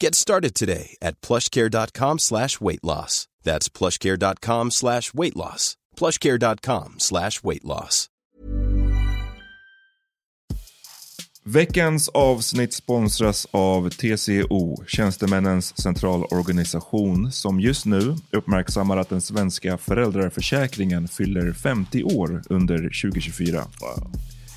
Get started today at plushcare.com slash weight loss. That's plushcare.com slash weight loss. plushcare.com slash weight loss. Veckans avsnitt sponsras av TCO, Tjänstemännens centralorganisation, som just nu uppmärksammar att den svenska föräldraförsäkringen fyller 50 år under 2024. Wow.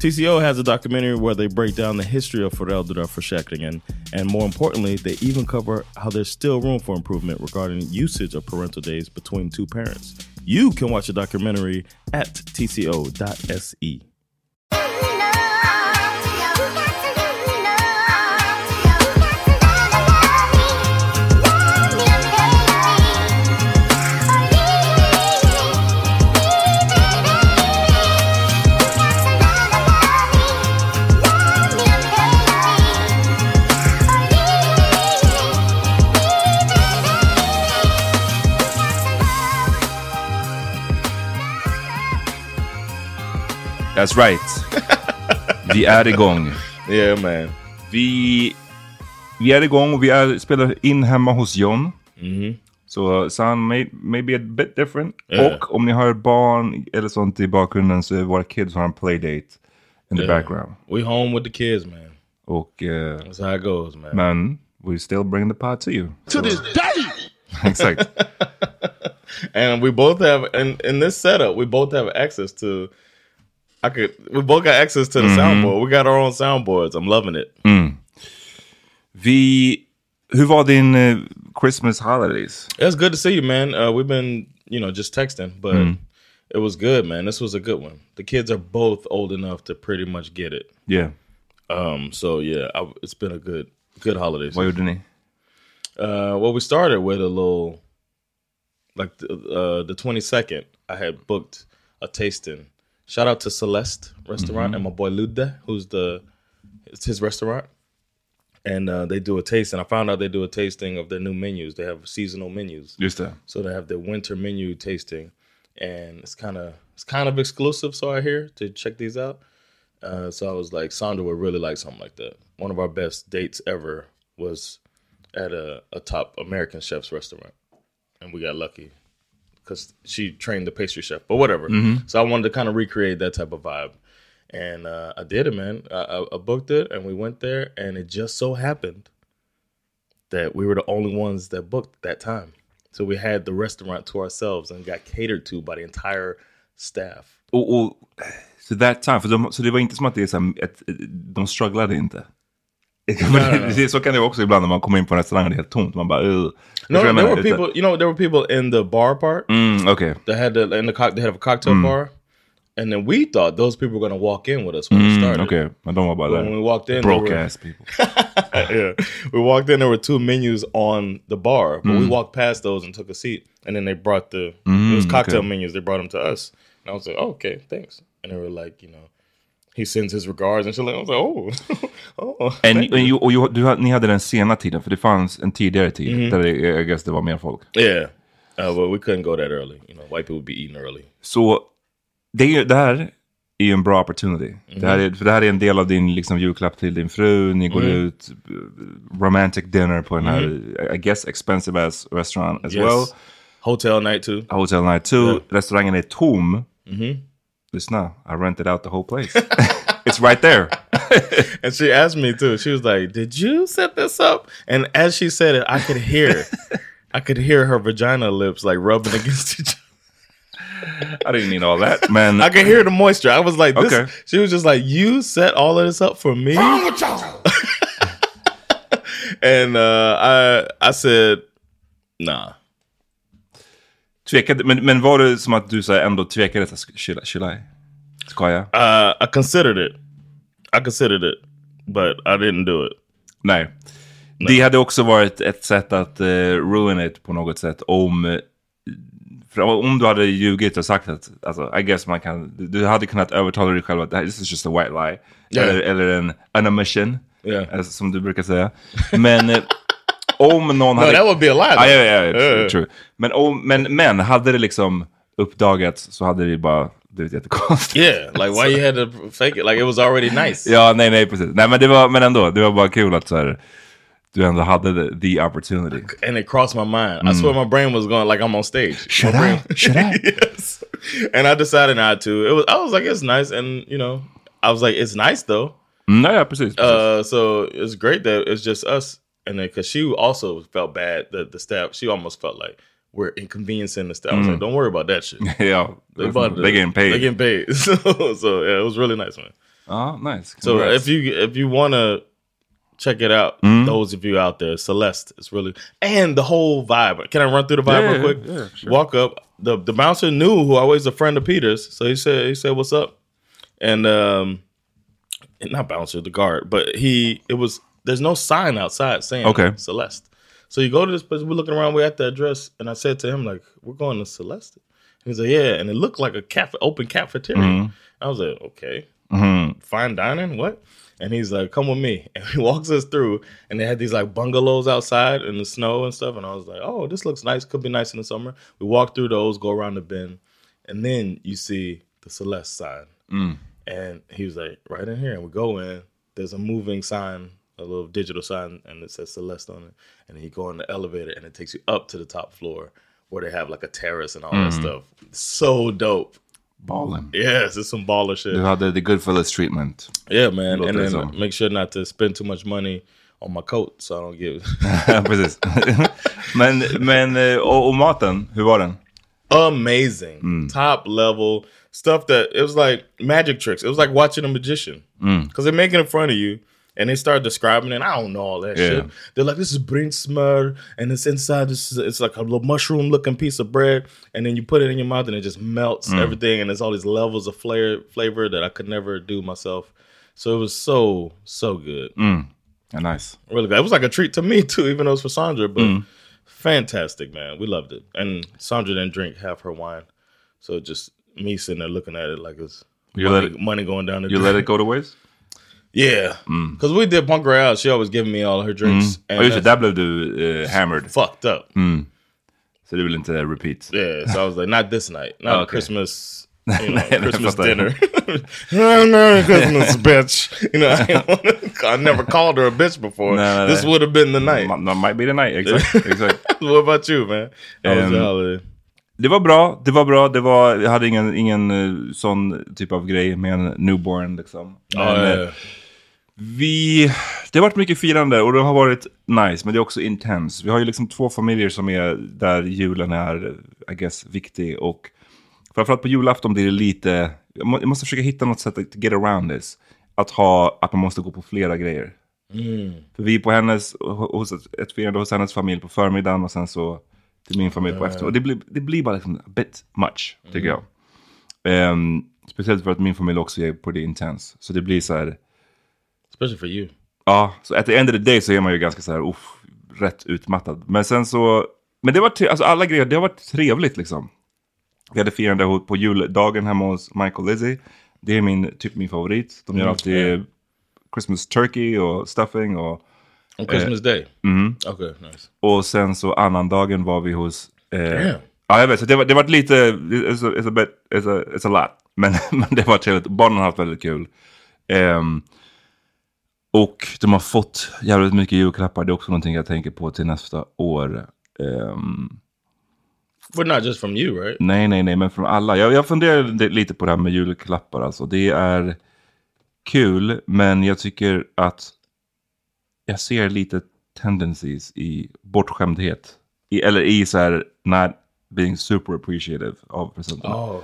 TCO has a documentary where they break down the history of föräldraförsäkringen and more importantly, they even cover how there's still room for improvement regarding usage of parental days between two parents. You can watch the documentary at tco.se. That's right. Vi är igång. Yeah man. Vi, vi är igång och vi är, spelar in hemma hos John. Mhm. Så sound may, maybe a bit different. Yeah. Och om ni hör barn eller sånt i bakgrunden så är våra kids har en playdate in the Yeah. background. We home with the kids, man. Och, eh, That's how it goes, man. men we still bring the pot to you. To this day. Exakt. and we both have in in this setup we both have access to i could we both got access to the Mhm. soundboard we got our own soundboards i'm loving it Mm. Vi, hur var din eh, Christmas holidays? it's good to see you man uh, we've been you know just texting but Mm. it was good man this was a good one the kids are both old enough to pretty much get it Yeah. um so yeah I, it's been a good good holiday Vad gjorde ni? Uh, well, we started with a little, like the, uh, the 22nd, I had booked a tasting. Shout out to Celeste Restaurant Mhm. and my boy Lude, who's the, it's his restaurant. And uh, they do a tasting. I found out they do a tasting of their new menus. They have seasonal menus. Just det. So they have their winter menu tasting, and it's kind of it's kind of exclusive. So I hear to check these out. Uh, so I was like, Sandra would really like something like that. One of our best dates ever was at a, a top American chef's restaurant, and we got lucky because she trained the pastry chef. But whatever. Mhm. So I wanted to kind of recreate that type of vibe, And uh, I did it, man. I, I, I booked it, and we went there, and it just so happened that we were the only ones that booked that time. So we had the restaurant to ourselves and got catered to by the entire staff. Och, och så that time, för de, så det var inte som att det är så här, ett, de strugglade inte. Nej. så kan det också ibland när man kommer in på en restaurang och det är helt tomt. Man bara, uh. No, there were people. You know, there were people in the bar part. Mm, okay. They had the in the cock. They had a cocktail bar, and then we thought those people were going to walk in with us when we Mm, started. okay. Men de var bara But där. when we walked in, Broke were- ass people. yeah, we walked in. There were two menus on the bar, but Mm. we walked past those and took a seat. And then they brought the it Mm, was cocktail okay. menus. They brought them to us, and I was like, oh, okay, thanks. And they were like, you know, he sends his regards, and she like, I was like, oh, oh. And, thank and you. you, och you, du, ni hade den sena tiden, för det fanns en tidigare tid Mhm. där det, I guess det var mer folk. yeah, uh, but we couldn't go that early. You know, white people would be eating early. Så det, är ju- det här är ju en bra opportunity. Det, här är, för det här är en del av din liksom, julklapp till din fru. Ni går Mm. ut, eh, romantic dinner på den här, Mm. I guess expensive as restaurant as Yes. well. Hotel night too. Hotel night too. Yeah. Restaurangen är tom. Mhm. Lyssna, I rented out the whole place. It's right there. And she asked me too. She was like, "Did you set this up?" And as she said it, I could hear, I could hear her vagina lips like rubbing against each. Other. I didn't need all that, man. I could hear the moisture. I was like, this, Okay. She was just like, "You set all of this up for me." and uh, I, I said, "Nah." Tvekade, men, men var det som att du så här, ändå tvekade? Should? Should I? Ska jag? Uh, I considered it. I considered it, but I didn't do it. Nej. Det hade också varit ett sätt att uh, ruin it på något sätt om... eh, om du hade ljugit och sagt att, alltså, I guess man kan, du hade kunnat övertala dig själv att this is just a white lie. Yeah. Eller, eller en unomission, Yeah. eh, som du brukar säga. Men om någon hade... that would be a lie, Ja, though. ja, ja, Yeah, true. Men, om, men, men hade det liksom uppdagats så hade det bara blivit jättekonstigt. Yeah, like why you had to fake it? Like it was already nice. Ja, nej, nej, precis. Nej, men det var, men ändå, det var bara kul att så här, du ändå hade the, the opportunity. and it crossed my mind. I swear my brain was going like I'm on stage. Mm. Should My I? brain- Should I? yes. And I decided not to. It was I was like it's nice, and you know I was like it's nice though. Mm, ja, ja, precis. precis. Uh, so it's great that it's just us, and then because she also felt bad that the staff, she almost felt like we're inconveniencing the staff. I was like, don't worry about that shit. ja, They bought they getting paid. They're getting paid. so, so yeah, it was really nice, man. Ja, nice. So if you if you want to check it out, Mm-hmm. those of you out there, Celeste is really and the whole vibe. Can I run through the vibe Yeah, real quick? yeah, sure. Walk up. The the bouncer knew who always a friend of Peter's, so he said he said what's up, and um, not bouncer the guard, but he it was there's no sign outside saying Okay. Celeste. So you go to this place, we're looking around, we're at the address, and I said to him like, we're going to Celeste. He's like, yeah, and it looked like a cafe, open cafeteria. Mm-hmm. I was like, okay fine dining what and he's like come with me and he walks us through and they had these like bungalows outside in the snow and stuff and i was like oh this looks nice could be nice in the summer we walk through those go around the bend and then you see the celeste sign and he was like right in here and we go in there's a moving sign a little digital sign and it says celeste on it and then you go in the elevator and it takes you up to the top floor where they have like a terrace and all that mm. stuff so dope Balling. yes it's some baller shit Du hade the the Goodfellas treatment. Yeah, man. Låter and then som. make sure not to spend too much money on my coat so I don't get Ja, precis. men men eh, och, och maten, hur var den? amazing, mm. top level stuff that it was like magic tricks. It was like watching a magician mm. because they're making it in front of you. And they start describing it. and I don't know all that Yeah. shit. They're like, "This is brinsmör, and it's inside. This is, it's like a little mushroom-looking piece of bread, and then you put it in your mouth, and it just melts mm. everything. And there's all these levels of flavor, flavor that I could never do myself. So it was so, so good. Mm. Ja, nice. really good. It was like a treat to me too, even though it's for Sandra. But mm. fantastic, man. We loved it. And Sandra didn't drink half her wine, so just me sitting there looking at it like it's You money, let it- money going down the You drain. let it go to waste? Yeah, because we did punk her out. She always giving me all her drinks, Ja, and just det. Där blev du eh, hammered. fucked up. Så du vill inte repeat? Yeah, so I was like, not this night, not Okay. Christmas. You know, Nej, Christmas dinner. no, no, Christmas, bitch. You know, I, wanna- I never called her a bitch before. No, this would have been the night. No, might be the night, exakt. exakt. what about you, man? How was Um, your holiday? Det var bra, det var bra, det var, jag hade ingen, ingen eh, sån typ av grej med en newborn liksom. Men, Oh, eh, yeah. Vi, det har varit mycket firande och det har varit nice, men det är också intens. Vi har ju liksom två familjer som är där julen är, I guess, viktig. Och framförallt på julafton blir det lite, jag må- jag måste försöka hitta något sätt att get around this. Att ha, att man måste gå på flera grejer. För vi är på hennes, hos ett, ett firande hos hennes familj på förmiddagen och sen så till min familj på efter. Och det blir, det blir bara liksom a bit much, tycker jag. Ehm, speciellt för att min familj också är på det intens. Så det blir så här, Especially for you. Ja, så at the end of the day så är man ju ganska så här, uff, rätt utmattad. Men sen så, men det var, tre, alltså alla grejer, det har varit trevligt liksom. Vi hade firande på juldagen hemma hos Michael Lizzie. Det är min, typ min favorit. De gör alltid Christmas turkey och stuffing och, On Christmas Day. mhm. Okay, nice. och sen så annandagen var vi hos... Eh, Damn. ja, jag vet, så det var, det var lite, it's a, it's a bit, it's a, it's a lot. Men, men det var trevligt, barnen har haft väldigt kul. Ehm, och de har fått jävligt mycket julklappar, det är också någonting jag tänker på till nästa år. Ehm, But not just from you, right? nej, nej, nej, men från alla. Jag, jag funderar lite på det här med julklappar alltså. Det är kul, men jag tycker att jag ser lite tendencies i bortskämdhet. I, eller i så här, not being super appreciative av presenterna. Oh.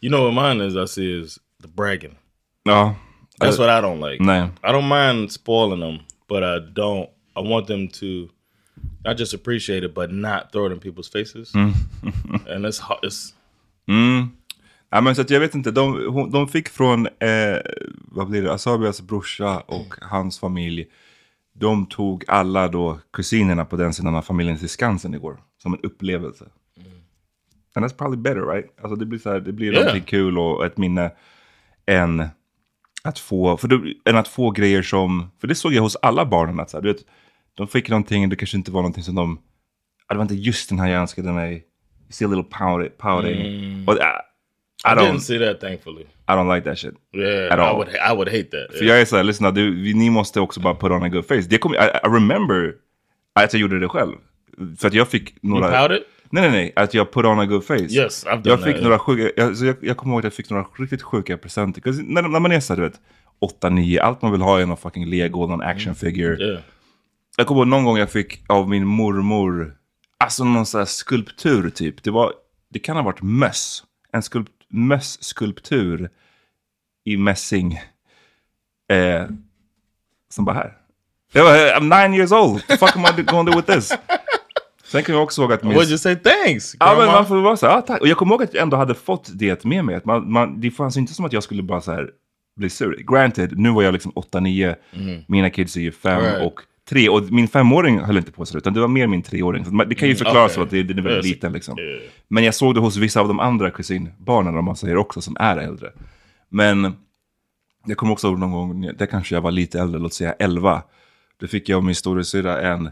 You know what mine is I see is the bragging. Ja. That's Eh, what I don't like. Nej. I don't mind spoiling them, but I don't. I want them to not just appreciate it, but not throw it in people's faces. and it's. It's Mm. Ja, men så att jag vet inte, de, de fick från, eh, vad blir det, Asabias brorsa och hans familj. De tog alla då kusinerna på den sidan av familjen till Skansen igår. Som en upplevelse. And that's probably better right? Alltså det blir så här, det blir Yeah. kul och ett minne. Än att få, för då, än att få grejer som, för det såg jag hos alla barnen att så här, du vet, de fick någonting, det kanske inte var någonting som de, ja, det var inte just den här jag önskade mig. You see a little pouting. pouting. Och, uh, I, I, didn't see that, thankfully. I don't like that shit. Yeah, At I all. would. I would hate that. För jag är såhär, lyssna, du, ni måste också bara put on a good face. Det kom, I, I remember att jag gjorde det själv. För att jag fick några... You pouted? Nej, nej, nej. Att jag put on a good face. Yes, I've done Jag fick that, några sjuka... Jag, så jag, jag kommer ihåg att jag fick några riktigt sjuka presenter. När, när man är såhär, du vet, 8-9, allt man vill ha är någon fucking lego, någon action figure. Yeah. Jag kommer ihåg någon gång jag fick av min mormor, alltså någon sån här skulptur typ. Det var, det kan ha varit möss. En skulpt, möss-skulptur i mässing. Eh, som bara här. Jag bara, I'm nine years old. What the fuck am I gonna do with this? Sen kan jag också ihåg att min... Would you say thanks? Ja, men man får vara så här, ah, tack. Och jag kommer ihåg att jag ändå hade fått det med mig. Att man, man, det fanns inte som att jag skulle bara så här bli sur. Granted, nu var jag liksom 8-9. Mina kids är ju 5 Right. och 3. Och min femåring höll inte på så utan det var mer min treåring. Så det kan ju förklara okej. så att det, det är väldigt liten liksom. Yeah. Men jag såg det hos vissa av de andra kusinbarnen, om man säger också, som är äldre. Men jag kommer också ihåg någon gång, där kanske jag var lite äldre, låt säga 11. Då fick jag och min storasyrra en,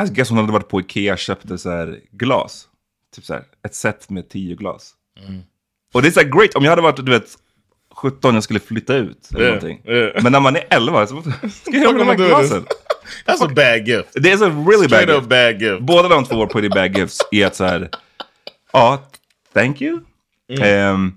I guess hon hade varit på Ikea och köpte så här glas. Typ så här, ett set med 10 glas. Och det är så här great, om jag hade varit, du vet, 17, jag skulle flytta ut eller Yeah, någonting. yeah. Men när man är 11, så ska jag göra med de här glasen? That's a bad gift. Det är så really bad gift. bad gift. Båda de två var pretty bad gifts i att så här, ja, thank you. Ehm,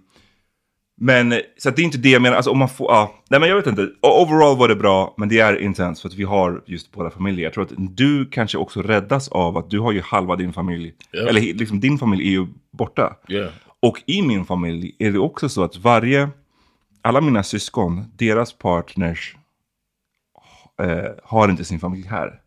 men så det är inte det jag menar, alltså om man får, ja, nej men jag vet inte. Overall var det bra, men det är intens för att vi har just båda familjer. Jag tror att du kanske också räddas av att du har ju halva din familj, Ja. eller liksom din familj är ju borta. Yeah. Och i min familj är det också så att varje, alla mina syskon, deras partners eh, har inte sin familj här.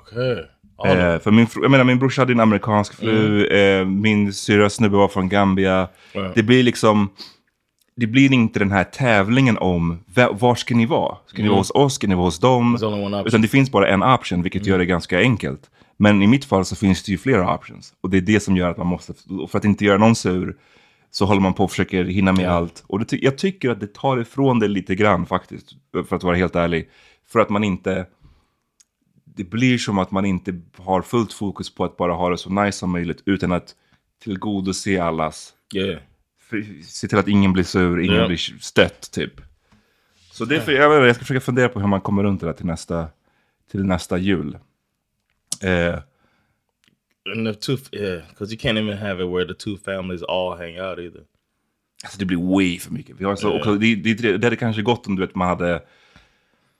Okay. All Eh, för min, jag menar, min brorsa hade en amerikansk fru, eh, min syrra snubbe var från Gambia. Right. Det blir liksom, det blir inte den här tävlingen om va- var ska ni vara? Ska ni vara hos oss? Ska ni vara hos dem? Utan det finns bara en option, vilket gör det ganska enkelt. Men i mitt fall så finns det ju flera options. Och det är det som gör att man måste, för att inte göra någon sur, så håller man på och försöker hinna med allt. Och det, jag tycker att det tar ifrån det lite grann faktiskt, för att vara helt ärlig. För att man inte, det blir som att man inte har fullt fokus på att bara ha det så nice som möjligt, utan att tillgodose allas Yeah. Se till att ingen blir sur, ingen Ja. blir stött typ. Så det är för, jag, vet, jag ska försöka fundera på hur man kommer runt det där till nästa, till nästa jul. Eh, And the two, yeah, because you can't even have it where the two families all hang out either. Alltså det blir way för mycket. Vi har så, också, det, det, det hade kanske gått om du vet, man hade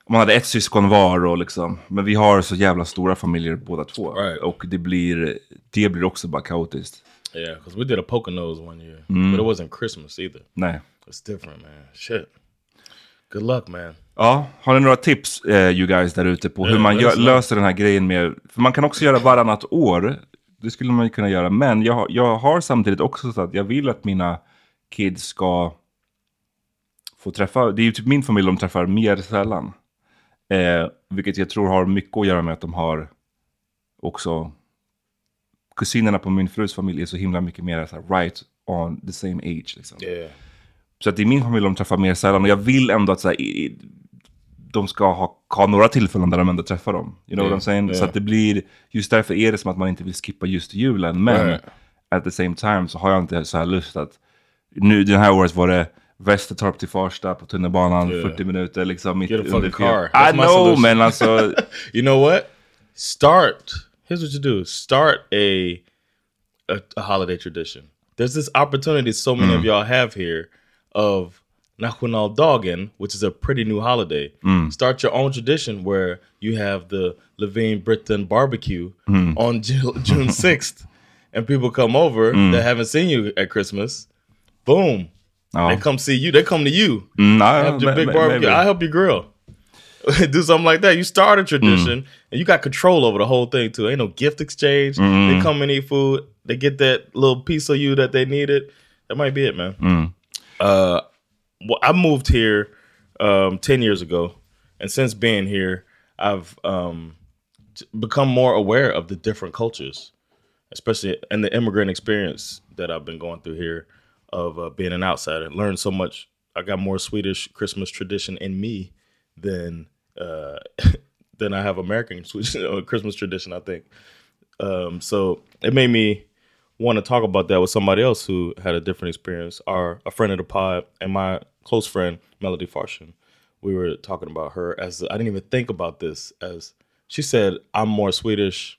om man hade ett syskon var och liksom. Men vi har så jävla stora familjer båda två. Right. Och det blir, det blir också bara kaotiskt. Yeah, because we did a Poconos one year, but it wasn't Christmas either. Nej. It's different, man. Shit. Good luck, man. Ja, har ni några tips eh, you guys där ute på hur man gör, löser den här grejen med... För man kan också göra varannat år. Det skulle man ju kunna göra. Men jag, jag har samtidigt också så att jag vill att mina kids ska få träffa... Det är ju typ min familj de träffar mer sällan. Eh, vilket jag tror har mycket att göra med att de har också... Kusinerna på min frus familj är så himla mycket mer så här, right on the same age. Liksom. Yeah. Så att det är min familj de träffar mer sällan. Och jag vill ändå att så här, i- i- de ska ha, ha några tillfällen där de ändå träffar dem. You know Yeah, what I'm saying? Så yeah. att det blir, just därför är det som att man inte vill skippa just julen. Men Right. at the same time så har jag inte så här lust att, nu den här året var det Västertorp till Farsta på tunnelbanan, Yeah. 40 minuter liksom. mitt Get a fucking car. I know men alltså, You know what? Start. Here's what you do. Start a a, a holiday tradition. There's this opportunity so many of y'all have here of Nationaldagen, which is a pretty new holiday. Start your own tradition where you have the Levine Britain barbecue on Ju- June 6th, and people come over that haven't seen you at Christmas. Boom. ja. They come see you. They come to you. Mm, ja, have your big barbecue. maybe. I help you grill. Do something like that. You start a tradition and you got control over the whole thing too. Ain't no gift exchange. They come and eat food. They get that little piece of you that they needed. That might be it, man. Uh, well, I moved here um, ten years ago, and since being here, I've um, become more aware of the different cultures, especially in the immigrant experience that I've been going through here of uh, being an outsider. Learned so much. I got more Swedish Christmas tradition in me than uh, than I have American uh, Christmas tradition. I think. Um, so it made me want to talk about that with somebody else who had a different experience. Our a friend of the pod and my close friend Melody Farshin. We were talking about her as I didn't even think about this as she said I'm more Swedish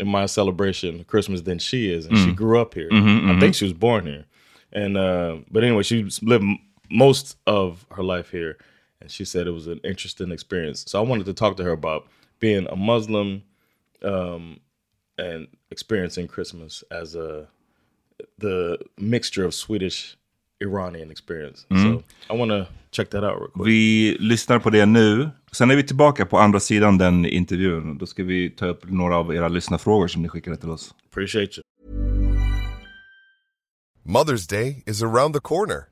in my celebration Christmas than she is, and she grew up here. I think she was born here, and uh, but anyway, she lived most of her life here, and she said it was an interesting experience. So I wanted to talk to her about being a Muslim um, and experiencing Christmas as a the mixture of Swedish Iranian experience. So I want to check that out real quick. Vi lyssnar på det nu. Sen är vi tillbaka på andra sidan den intervjun. Då ska vi ta upp några av era lyssnarfrågor som ni skickade till oss. Appreciate you. Mother's Day is around the corner.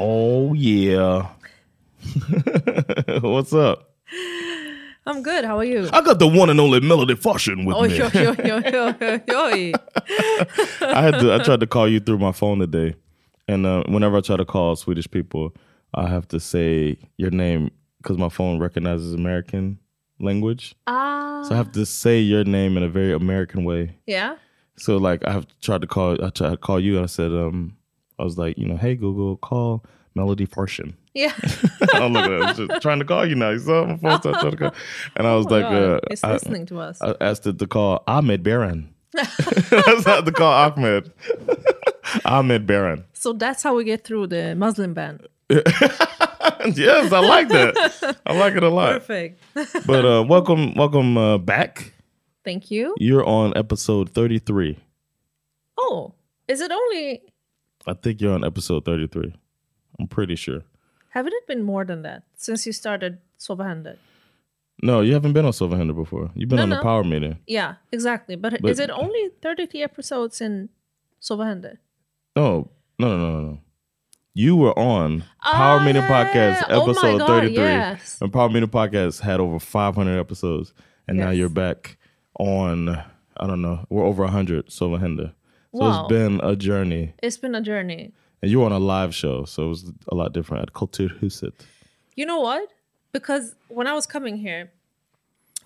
Oh yeah. What's up? I'm good. How are you? I got the one and only Melody Farshin with Oj, me. oj, oj, oj, oj, oj. I had to. I tried to call you through my phone today, and uh, whenever I try to call Swedish people, I have to say your name because my phone recognizes American language. Ah. So I have to say your name in a very American way. Yeah. So like I have tried to call I tried to call you and I said um I was like, you know, hey Google, call Melody Farshin. Yeah. I'm looking at just trying to call you now. You saw my phone start trying to call. And I was Oh like, uh, He's I, listening to us. I asked it to call Ahmed Baran. That's not to call Ahmed. Ahmed Baran. So that's how we get through the Muslim ban. yes, I like that. I like it a lot. Perfect. But uh, welcome, welcome uh, back. Thank you. You're on episode 33. Oh, is it only? I think you're on episode 33. I'm pretty sure. Haven't it been more than that since you started Sova No, you haven't been on Silverhander before. You've been No, on the. Power Meeting. Yeah, exactly. But, But- is it only 33 episodes in Sova No, no, no, no, no. You were on Power Meeting Podcast Ah, oh episode God, 33. yes. And Power Meeting Podcast had over 500 episodes. And now you're back on, I don't know, we're over 100 Silverhander. So Wow. it's been a journey. It's been a journey. And you were on a live show, so it was a lot different at Kulturhuset. You know what? Because when I was coming here,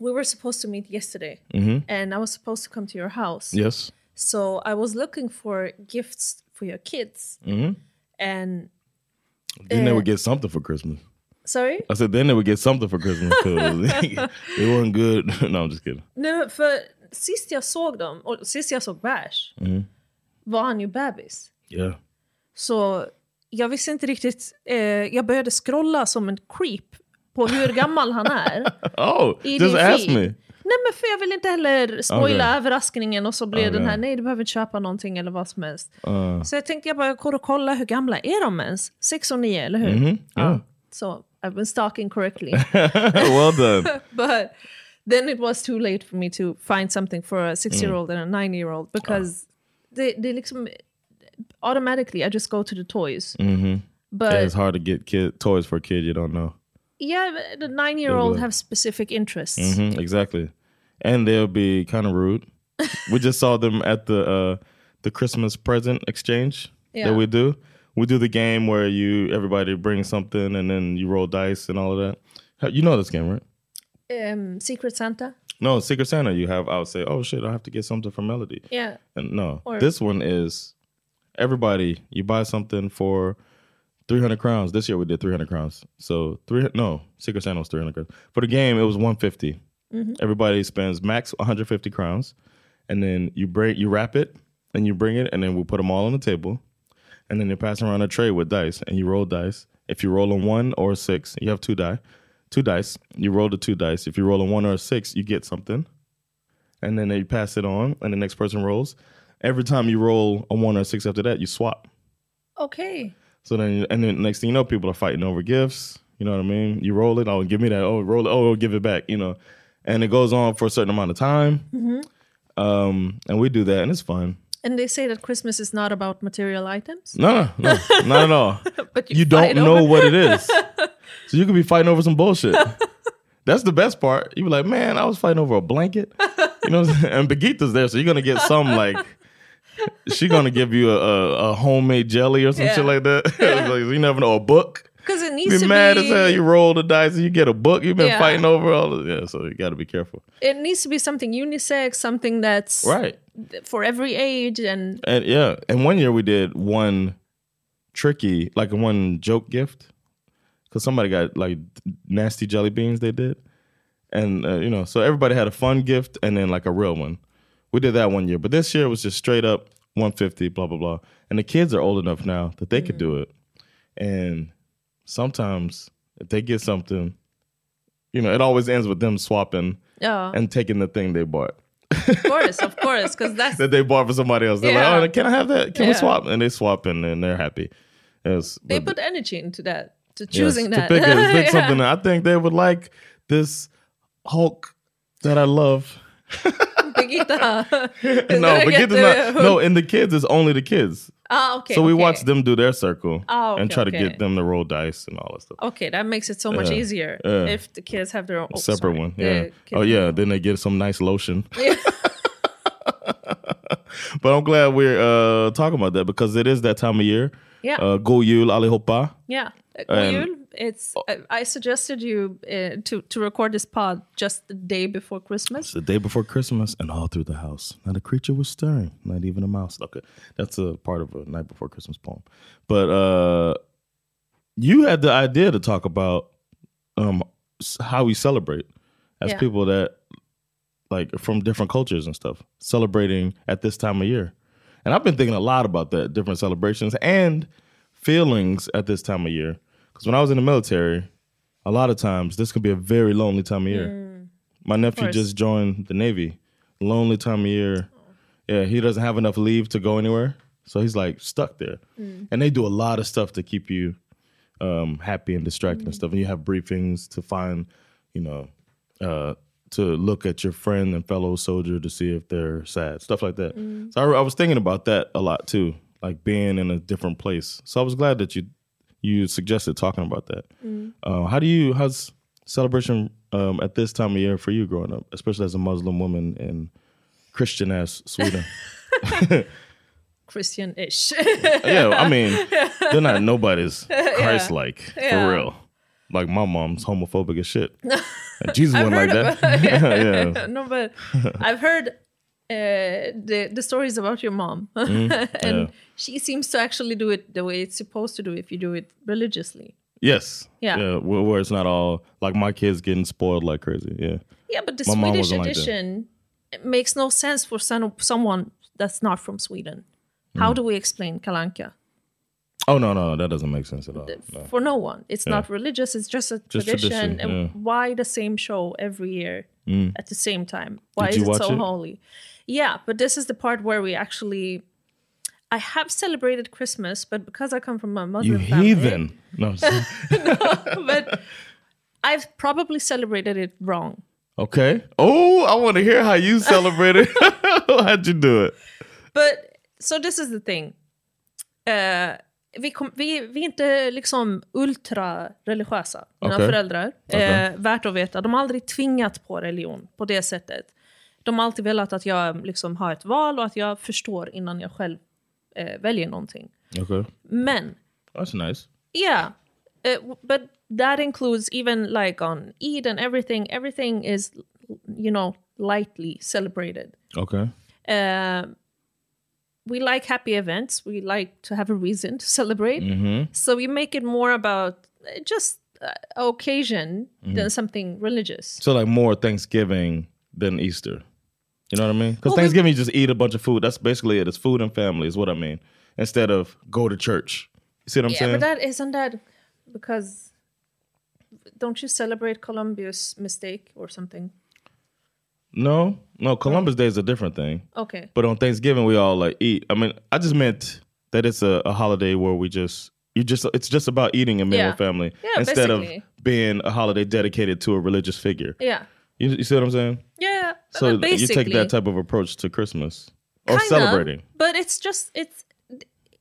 we were supposed to meet yesterday, Mhm. and I was supposed to come to your house. Yes. So I was looking for gifts for your kids, hmm and Then they would get something for Christmas. sorry, I said then they would get something for Christmas because it wasn't good. no, I'm just kidding. Nej, för sist jag såg dem, och sist jag såg Bash, Mhm. Var han ju bebis. Yeah. Så jag visste inte riktigt, eh, jag började scrolla som en creep på hur gammal han är. Oh, I just ask feed. me. Nej men för jag vill inte heller spoila Okej. överraskningen och så blir den Okej. här, nej du behöver inte köpa någonting eller vad som helst. Uh, Så jag tänkte jag bara går och kolla hur gamla är de ens? Sex och nio, eller hur? mhm, yeah. So I've been stalking correctly. well done. but then it was too late for me to find something for a six year old and a nine year old because they, they liksom automatically I just go to the toys. hmm But it's hard to get kid toys for a kid you don't know. yeah, the nine year old have specific interests. hmm exactly, and they'll be kind of rude. we just saw them at the uh, the Christmas present exchange Yeah. that we do. We do the game where you everybody brings something and then you roll dice and all of that. You know this game, right? Um, Secret Santa. No, Secret Santa. You have. I would say, oh shit, I have to get something for Melody. Yeah. And no, Or- this one is everybody. You buy something for three hundred crowns. This year we did three hundred crowns. So three. No, Secret Santa was three hundred crowns. For the game, it was one Mhm. Everybody spends max one hundred fifty crowns, and then you bring you wrap it and you bring it, and then we put them all on the table, and then you pass around a tray with dice, and you roll dice. If you roll a one or a six, you have two die, two dice. You roll the two dice. If you roll a one or a six, you get something and then they pass it on, and the next person rolls. Every time you roll a one or a six after that, you swap. Okay. So then, and then next thing you know, people are fighting over gifts. You know what I mean? You roll it, oh, give me that. Oh, roll it, oh, give it back. You know, and it goes on for a certain amount of time. Mhm. Um, and we do that, and it's fun. And they say that Christmas is not about material items. No, no, no, not at all. But you you don't know what it is, so you could be fighting over some bullshit. That's the best part. You be like, man, I was fighting over a blanket. You know, what I'm saying? and Begita's there, so you're gonna get some like she gonna give you a, a, a homemade jelly or some Yeah. shit like that. Like, you never know a book. Because it needs be to mad be mad as hell. You roll the dice and you get a book. You've been Yeah. fighting over all of yeah. So you got to be careful. it needs to be something unisex, something that's Right. for every age and And yeah, and one year we did one tricky, like one joke gift, because somebody got like nasty jelly beans. They did, and uh, you know, so everybody had a fun gift and then like a real one. We did that one year, but this year was just straight up 150, blah blah blah. And the kids are old enough now that they could do it. And sometimes if they get something, you know, it always ends with them swapping yeah, and taking the thing they bought of course, of course, because that's that they bought for somebody else. They're Yeah. like, "Oh, can I have that? Can we swap?" And they swap, and then they're happy. Yes, they put energy into that, to yes, choosing to that. pick, it, pick Yeah. something. I think they would like this Hulk that I love. No, gonna but get get the, the- no. In the kids, it's only the kids. Ah, okay. so we okay. watch them do their circle and okay, try to get them to roll dice and all that stuff. Okay, that makes it so much Yeah, easier yeah. if the kids have their own oh, separate sorry, one, yeah. Oh yeah, then they get some nice lotion. but I'm glad we're uh, talking about that because it is that time of year. Yeah. Uh, God jul allihopa. Yeah. God jul. It's. I I suggested you uh, to to record this pod just the day before Christmas. It's the day before Christmas, and all through the house, not a creature was stirring, not even a mouse. Okay, that's a part of a night before Christmas poem. But uh, you had the idea to talk about um, how we celebrate as Yeah. people that like from different cultures and stuff, celebrating at this time of year. And I've been thinking a lot about that, different celebrations and feelings at this time of year. Because when I was in the military, a lot of times this could be a very lonely time of year. My nephew just joined the Navy. Lonely time of year. Yeah, he doesn't have enough leave to go anywhere. So he's like stuck there. And they do a lot of stuff to keep you um, happy and distracted and stuff. And you have briefings to find, you know, uh, to look at your friend and fellow soldier to see if they're sad, stuff like that. So I, I was thinking about that a lot too, like being in a different place. So I was glad that you you suggested talking about that. Uh, how do you how's celebration um, at this time of year for you growing up, especially as a Muslim woman in Christian ass Sweden? Christian-ish. yeah, I mean, they're not nobody's Christ like Yeah. for real. Like my mom's homophobic as shit. Jesus wasn't like that. about- yeah. no, but I've heard uh, the the stories about your mom, and Mm-hmm. yeah. she seems to actually do it the way it's supposed to do if you do it religiously. Yes. Yeah. Where, where it's not all like my kids getting spoiled like crazy. Yeah. Yeah, but the My Swedish like edition it makes no sense for some, someone that's not from Sweden. How Mm. do we explain Kalle Anka? Oh no, no, no, that doesn't make sense at all. No. For no one, it's Yeah. not religious. It's just a Just tradition. tradition, and yeah. why the same show every year at the same time? Why Did is it so it? holy? Yeah, but this is the part where we actually. I have celebrated Christmas, but because I come from a Muslim You family, heathen. No. Just- but I've probably celebrated it wrong. okay. Oh, I want to hear how you celebrated. How'd you do it? But so this is the thing. Eh, vi, kom, vi, vi är inte liksom ultra-religiösa, mina Okej. föräldrar. Okej. Eh, värt att veta. De har aldrig tvingat på religion på det sättet. De har alltid velat att jag liksom har ett val och att jag förstår innan jag själv eh, väljer någonting. Okay. Men, That's nice. yeah. eh, w- but that includes even like on Eid and everything. Everything is, you know, lightly celebrated. Okay. Uh, we like happy events. We like to have a reason to celebrate. Mm-hmm. So we make it more about uh, just uh, occasion than something religious. So like more Thanksgiving than Easter. You know what I mean? Because Well, we- Thanksgiving you just eat a bunch of food. That's basically it. It's food and family is what I mean. Instead of go to church. You see what I'm yeah, saying? but that isn't that because don't you celebrate Columbus mistake or something? No, no. Columbus Day is a different thing. Okay. But on Thanksgiving we all like eat. I mean, I just meant that it's a, a holiday where we just you just it's just about eating and being Yeah. with family Yeah, instead basically. of being a holiday dedicated to a religious figure. Yeah. You, you see what I'm saying? Yeah. So you take that type of approach to Christmas or Kind of, celebrating. But it's just it's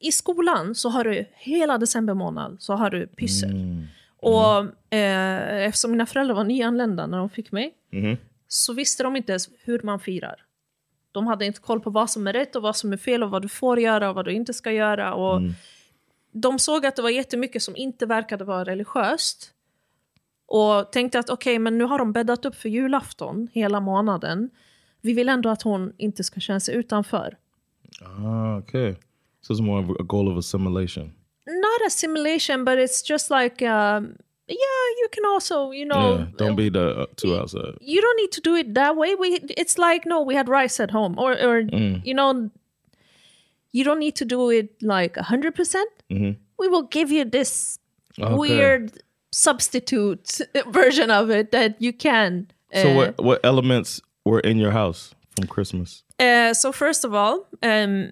i skolan så har du hela december månad så har du pyssel. Mm. Och eh, eftersom mina föräldrar var nyanlända när de fick mig Mhm. Så visste de inte ens hur man firar. De hade inte koll på vad som är rätt och vad som är fel och vad du får göra och vad du inte ska göra. Och Mm. De såg att det var jättemycket som inte verkade vara religiöst. Och tänkte att okej, men nu har de bäddat upp för julafton hela månaden. Vi vill ändå att hon inte ska känna sig utanför. Ah, okay. So it's more of a goal of assimilation. Not assimilation, but it's just like, um, yeah, you can also, you know, yeah, don't be the uh, two outside. you don't need to do it that way. We, it's like, no, we had rice at home, or, or Mm. you know, you don't need to do it like a hundred percent. Mhm. We will give you this Okay. weird substitute version of it that you can. So uh, what what elements were in your house from Christmas? Uh, so first of all, um,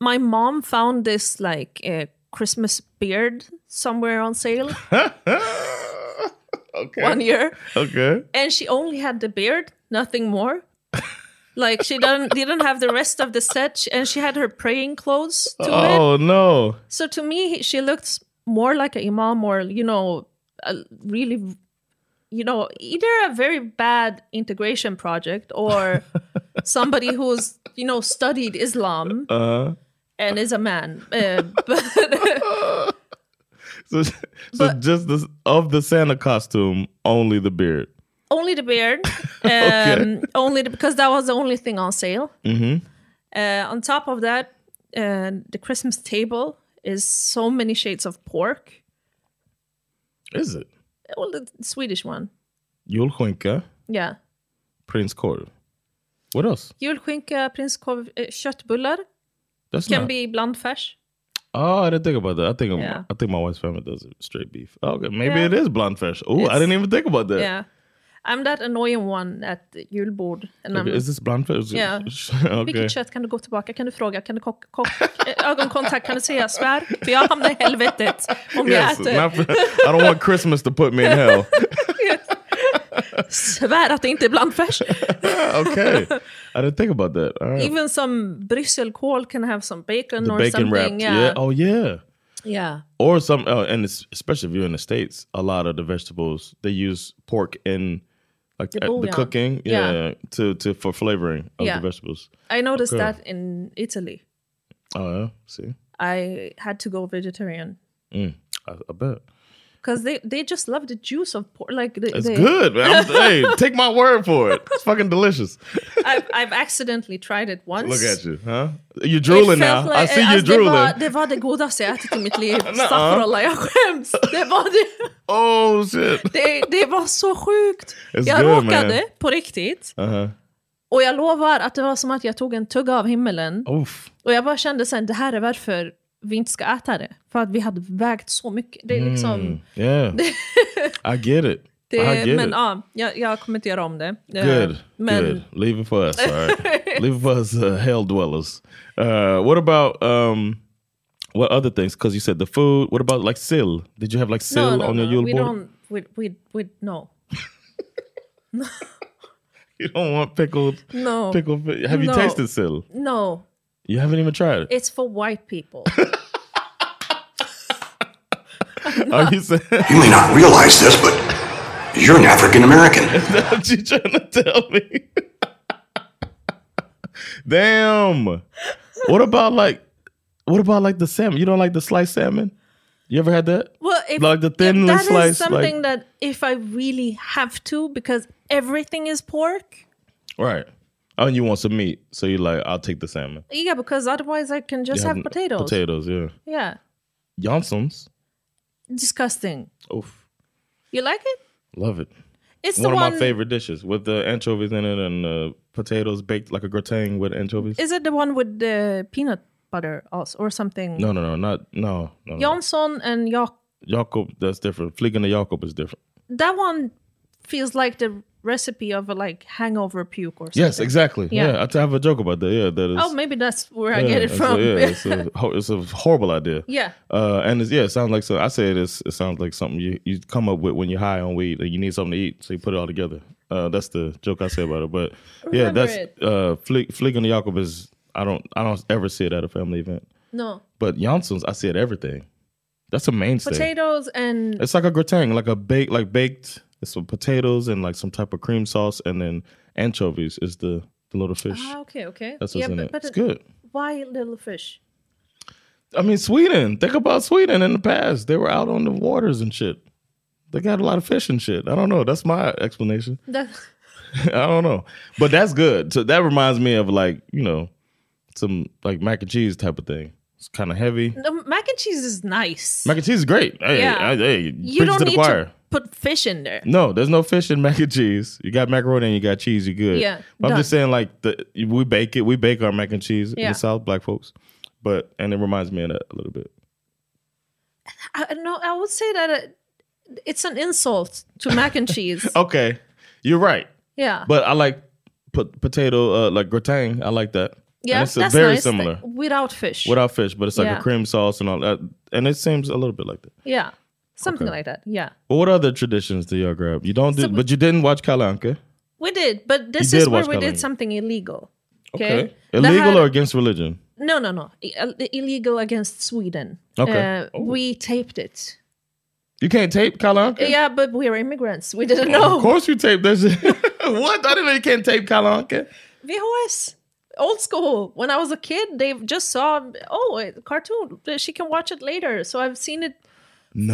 my mom found this like uh, Christmas beard somewhere on sale Okay. one year, Okay. and she only had the beard, nothing more. like she didn't didn't have the rest of the set, and she had her praying clothes to it. Oh no. So to me, she looked more like an imam, or you know, a really, you know, either a very bad integration project or somebody who's you know studied Islam Uh, and is a man. Uh, but so so just the, of the Santa costume, only the beard. only the beard. Um, Only the, because that was the only thing on sale. Mm-hmm. Uh, on top of that, uh, the Christmas table is so many shades of pork. Is it Well, the Swedish one. julskinka, Yeah. prinskorv? What else? Julskinka, prinskorv, uh, köttbullar That's can not. be blandfärs. Oh, I didn't think about that. I think Yeah. I think my wife's family does it straight beef. Okay, maybe Yeah. it is blandfärs. Oh, I didn't even think about that. Yeah. I'm that annoying one at julbord. And Okay, I'm, is this blandfärs? Ja. okay. Vilket kött kan du gå tillbaka? Kan du fråga? Kan du kock, kock, eh, ögonkontakt? Kan du säga svär? För jag hamnar i helvetet om jag Yes, äter. not for- I don't want Christmas to put me in hell. Svär att det inte är blandfärs. okay, I didn't think about that. All right. Even some brysselkål can have some bacon the or bacon something. wrapped. Yeah. Yeah. Oh yeah. yeah. Or some, uh, and it's, especially if you're in the states, a lot of the vegetables they use pork in like The the cooking, yeah, Yeah. to to for flavoring of Yeah. the vegetables. I noticed Okay. that in Italy. Oh yeah, see, I had to go vegetarian. mm, I, I bet Because they, they just love the juice of pork. Like they, it's they, good. Hey, take my word for it. It's fucking delicious. I've, I've accidentally tried it once. Look at you, huh? You're drooling now. like- I see you alltså, det drooling. var, det var det godaste jag ätit i mitt liv. Staffrolla, jag skäms. Det var, det, Oh shit. det, det var så sjukt. It's jag good, råkade, man. på riktigt, Uh-huh. och jag lovar att det var som att jag tog en tugga av himmelen. Oof. Och jag bara kände sen, det här är varför vi inte ska äta det. För att vi hade vägt så mycket. Det är liksom... Mm, yeah, I get it. I Det, get men it. ja, jag, jag kommer inte göra om det. Eh, Good, Men good. Leave it for us. All right. Leave it for us uh, hell dwellers. Uh, what about um, what other things? Because you said the food. What about like sill? Did you have like sill no, no, on no, your Yule we board? don't, we, we, we, no. You don't want pickled No. pickled. Have you No. tasted sill? No, You haven't even tried it. it's for white people. Are you saying You may not realize this, but you're an African American. that's what you trying to tell me? Damn. What about like? What about like the salmon? You don't like the sliced salmon? You ever had that? Well, if, Like the if thinly that is something like- that if I really have to, because everything is pork. Right. Oh, and you want some meat, so you're like, I'll take the salmon. Yeah, because otherwise I can just You have n- potatoes. Potatoes, yeah. Yeah, Jansson's. disgusting. Oof. You like it? Love it. It's one the of one. my favorite dishes with the anchovies in it and uh, potatoes baked like a gratin with anchovies. Is it the one with the peanut butter also, or something? no, no, no, not no, no. no. And Jak. Jakob, that's different. Flygande Jakob is different. That one feels like the recipe of a like hangover puke or something. Yes, exactly. Yeah. Yeah. I have a joke about that. Yeah, that is. Oh, maybe that's where I get it from. A, yeah, it's a, it's a horrible idea. Yeah. Uh, and it's, yeah, it sounds like so. I say it is. It sounds like something you, you come up with when you're high on weed and you need something to eat, so you put it all together. Uh, that's the joke I say about it. But yeah, that's it. uh, Flieg Flygande Jakob is. I don't. I don't ever see it at a family event. no But Jansson's, I see it everything. That's a mainstay. potatoes and It's like a gratin, like a bake, like baked. It's some potatoes and like some type of cream sauce, and then anchovies is the the little fish. ah, okay, okay. That's what's yeah, in but, it. but It's good. Why little fish? I mean, Sweden. Think about Sweden in the past. They were out on the waters and shit. They got a lot of fish and shit. I don't know. That's my explanation. I don't know, but that's good. So that reminds me of like you know some like mac and cheese type of thing. It's kind of heavy. the mac and cheese is nice. Mac and cheese is great. Hey, Yeah. I- hey, you don't to the need choir. to put fish in there. No, there's no fish in mac and cheese. You got macaroni and you got cheese. You're good. Yeah, But I'm done. just saying, like the we bake it. We bake our mac and cheese in Yeah. the South, black folks. But and it reminds me of that a little bit. I know. I would say that it, it's an insult to mac and cheese. Okay, you're right. Yeah, But I like put potato uh, like gratin. I like that. yeah, and it's uh, that's very nice. similar without fish. without fish, but it's like Yeah. a cream sauce and all that. And it seems a little bit like that. yeah, something Okay. like that. Yeah, But what other traditions do y'all grab? You don't do, So- but you didn't watch Kalle Anka. we did, but this You is where we Kalle Anka. did something illegal. Okay, Okay, illegal had- or against religion? no, no, no, uh, illegal against Sweden. Okay. Uh, Oh. we taped it. You can't tape Kalle Anka. Yeah, but we're immigrants. We didn't know. Of course you tape this. what? I didn't know you can't tape Kalle Anka. VHS. Old school. When I was a kid, they just saw, oh, a cartoon. She can watch it later. So I've seen it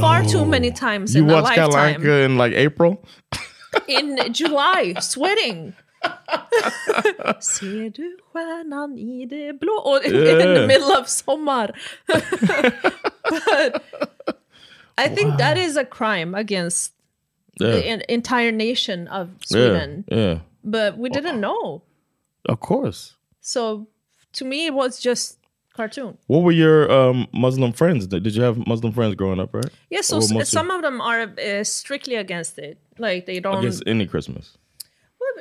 far too many times You in a watch lifetime. Kalle Anka in like April? In July, sweating. Ser du stjärnan i det blå? Och in the middle of sommar. but I think that is a crime against Yeah. the en- entire nation of Sweden. Yeah, yeah. But we didn't know. Of course. So to me, it was just cartoon. What were your um, Muslim friends? Did did you have Muslim friends growing up, right? Yeah, so Or s- most some of them are uh, strictly against it. Like they don't. against any Christmas. Well,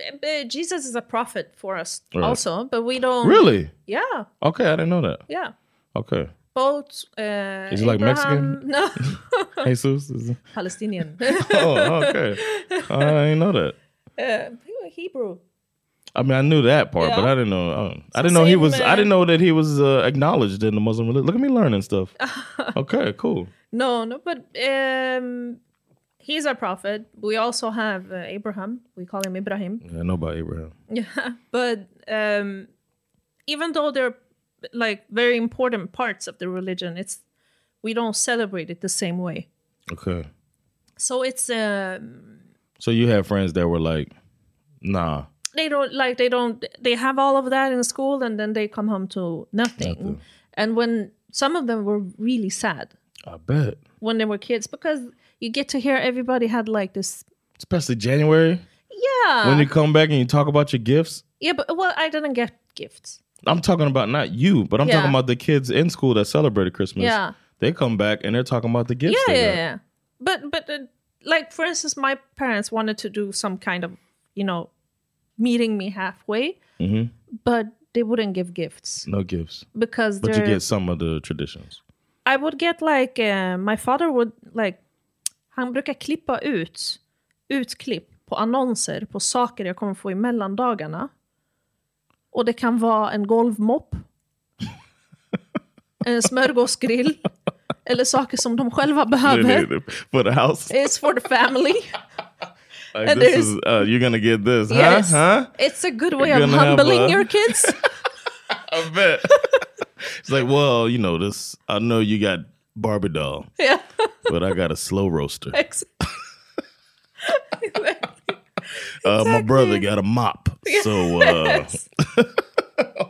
Jesus is a prophet for us Right. also, but we don't. Really? Yeah, Okay, I didn't know that. yeah. Okay. Both. Uh, Is he like Mexican? No, Jesus? Is Palestinian. oh, okay. I didn't know that. uh, Hebrew. I mean, I knew that part, but I didn't know. uh, I didn't know he was. I uh, didn't know that he was uh, acknowledged in the Muslim religion. Look at me learning stuff. okay, cool. No, no, but um, he's a prophet. We also have uh, Abraham. We call him Ibrahim. Yeah, I know about Abraham. Yeah, but um, even though they're like very important parts of the religion, it's we don't celebrate it the same way. Okay. So it's um, So you had friends that were like, nah. They don't like they don't they have all of that in school and then they come home to nothing. Nothing. And when some of them were really sad I bet. when they were kids because you get to hear everybody had like this Especially January yeah when you come back and you talk about your gifts. yeah but well I didn't get gifts I'm talking about not you, but I'm Yeah. talking about the kids in school that celebrated Christmas. Yeah. They come back and they're talking about the gifts. yeah yeah, yeah but but uh, like for instance my parents wanted to do some kind of you know meeting me halfway Mhm. but they wouldn't give gifts No gifts. because But you get some of the traditions. I would get like, uh, my father would like, han brukar klippa ut utklipp på annonser på saker jag kommer få i mellandagarna. Och det kan vara en golvmopp, en smörgåsgrill, eller saker som de själva behöver. For the house. It's for the family. Like, And this is, uh, you're gonna get this, Yes. huh? Huh? It's a good way You're of humbling a- your kids. I bet. it's like, well, you know, this. I know you got Barbie doll, yeah. but I got a slow roaster. Ex- Uh, my brother got a mop. So, uh,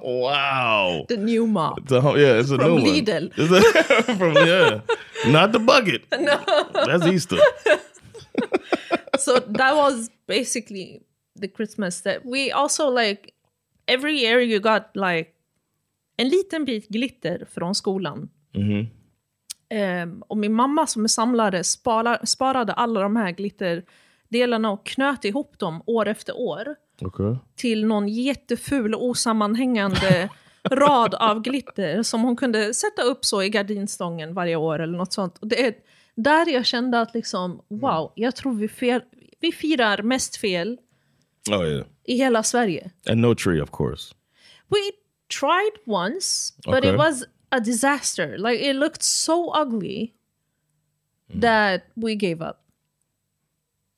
wow. the new mop. It's a, yeah, it's a From new Lidl. one. It's a- from yeah, not the bucket. No. That's Easter. so that was basically the Christmas that we also like every year you got like en liten bit glitter från skolan. Mhm. Ehm, och min mamma som är samlare spara, sparade alla de här glitterdelarna och knöt ihop dem år efter år Okay. till någon jätteful osammanhängande rad av glitter som hon kunde sätta upp så i gardinstången varje år eller något sånt. Och det är där jag kände att liksom, mm. wow, jag tror vi, fel, vi firar mest fel Oh yeah, i hela Sverige. and no tree, of course. We tried once, but Okay. it was a disaster. Like it looked so ugly Mm. that we gave up.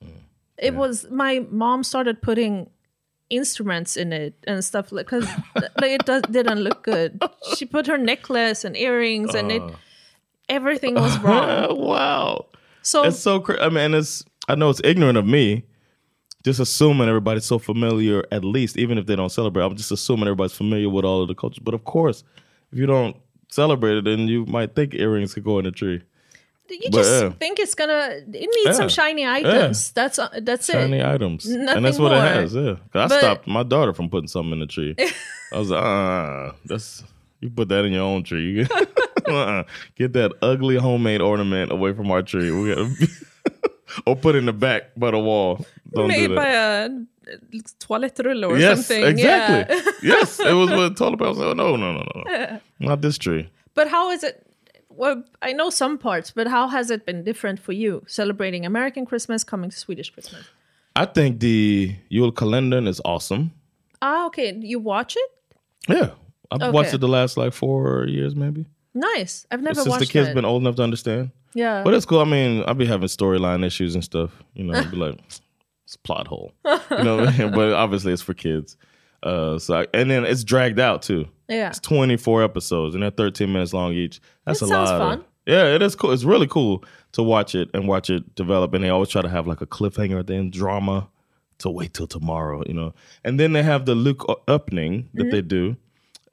Mm. It was my mom started putting instruments in it and stuff like because like it does, didn't look good. She put her necklace and earrings and it uh. Everything was wrong. wow. So it's so cra- I mean, it's I know it's ignorant of me, just assuming everybody's so familiar. At least, even if they don't celebrate, I'm just assuming everybody's familiar with all of the cultures. But of course, if you don't celebrate it, then you might think earrings could go in a tree. you but, just yeah. think it's gonna it needs some shiny items. That's uh, that's Shiny it. items, Nothing and that's what more. it has. Yeah, I But- stopped my daughter from putting something in the tree. I was like, uh, that's you put that in your own tree. Uh-uh. get that ugly homemade ornament away from our tree. We got or put it in the back by the wall. Don't Made do by a toiletrulle or yes, something. exactly. Yeah. yes, it was with toilet paper. I was like, no, no, no, no, no, not this tree. But how is it? Well, I know some parts, but how has it been different for you celebrating American Christmas coming to Swedish Christmas? I think the Yule calendar is awesome. Ah, okay. You watch it? Yeah, I've Okay. watched it the last like four years, maybe. Nice. I've never Since watched the kids it. been old enough to understand. yeah. But it's cool. I mean, I'll be having storyline issues and stuff. You know, I'd be like, it's a plot hole. You know, what I mean? but obviously it's for kids. Uh, so I, and then it's dragged out too. Yeah. It's 24 episodes and they're 13 minutes long each. That's That a lot. of- yeah, it is cool. It's really cool to watch it and watch it develop. And they always try to have like a cliffhanger at the end, drama to wait till tomorrow, you know. And then they have the Luke opening that they do.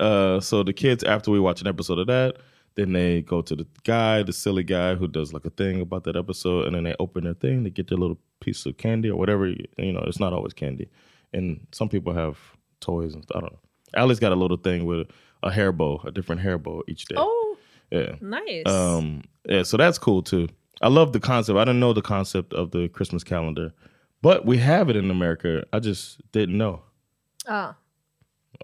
Uh, so the kids, after we watch an episode of that, then they go to the guy, the silly guy who does like a thing about that episode, and then they open their thing, they get their little piece of candy or whatever. You know, it's not always candy, and some people have toys and I don't know. Allie's got a little thing with a hair bow, a different hair bow each day. Oh, yeah, nice. um, yeah, so that's cool too. I love the concept. I didn't know the concept of the Christmas calendar, but we have it in America. I just didn't know. ah.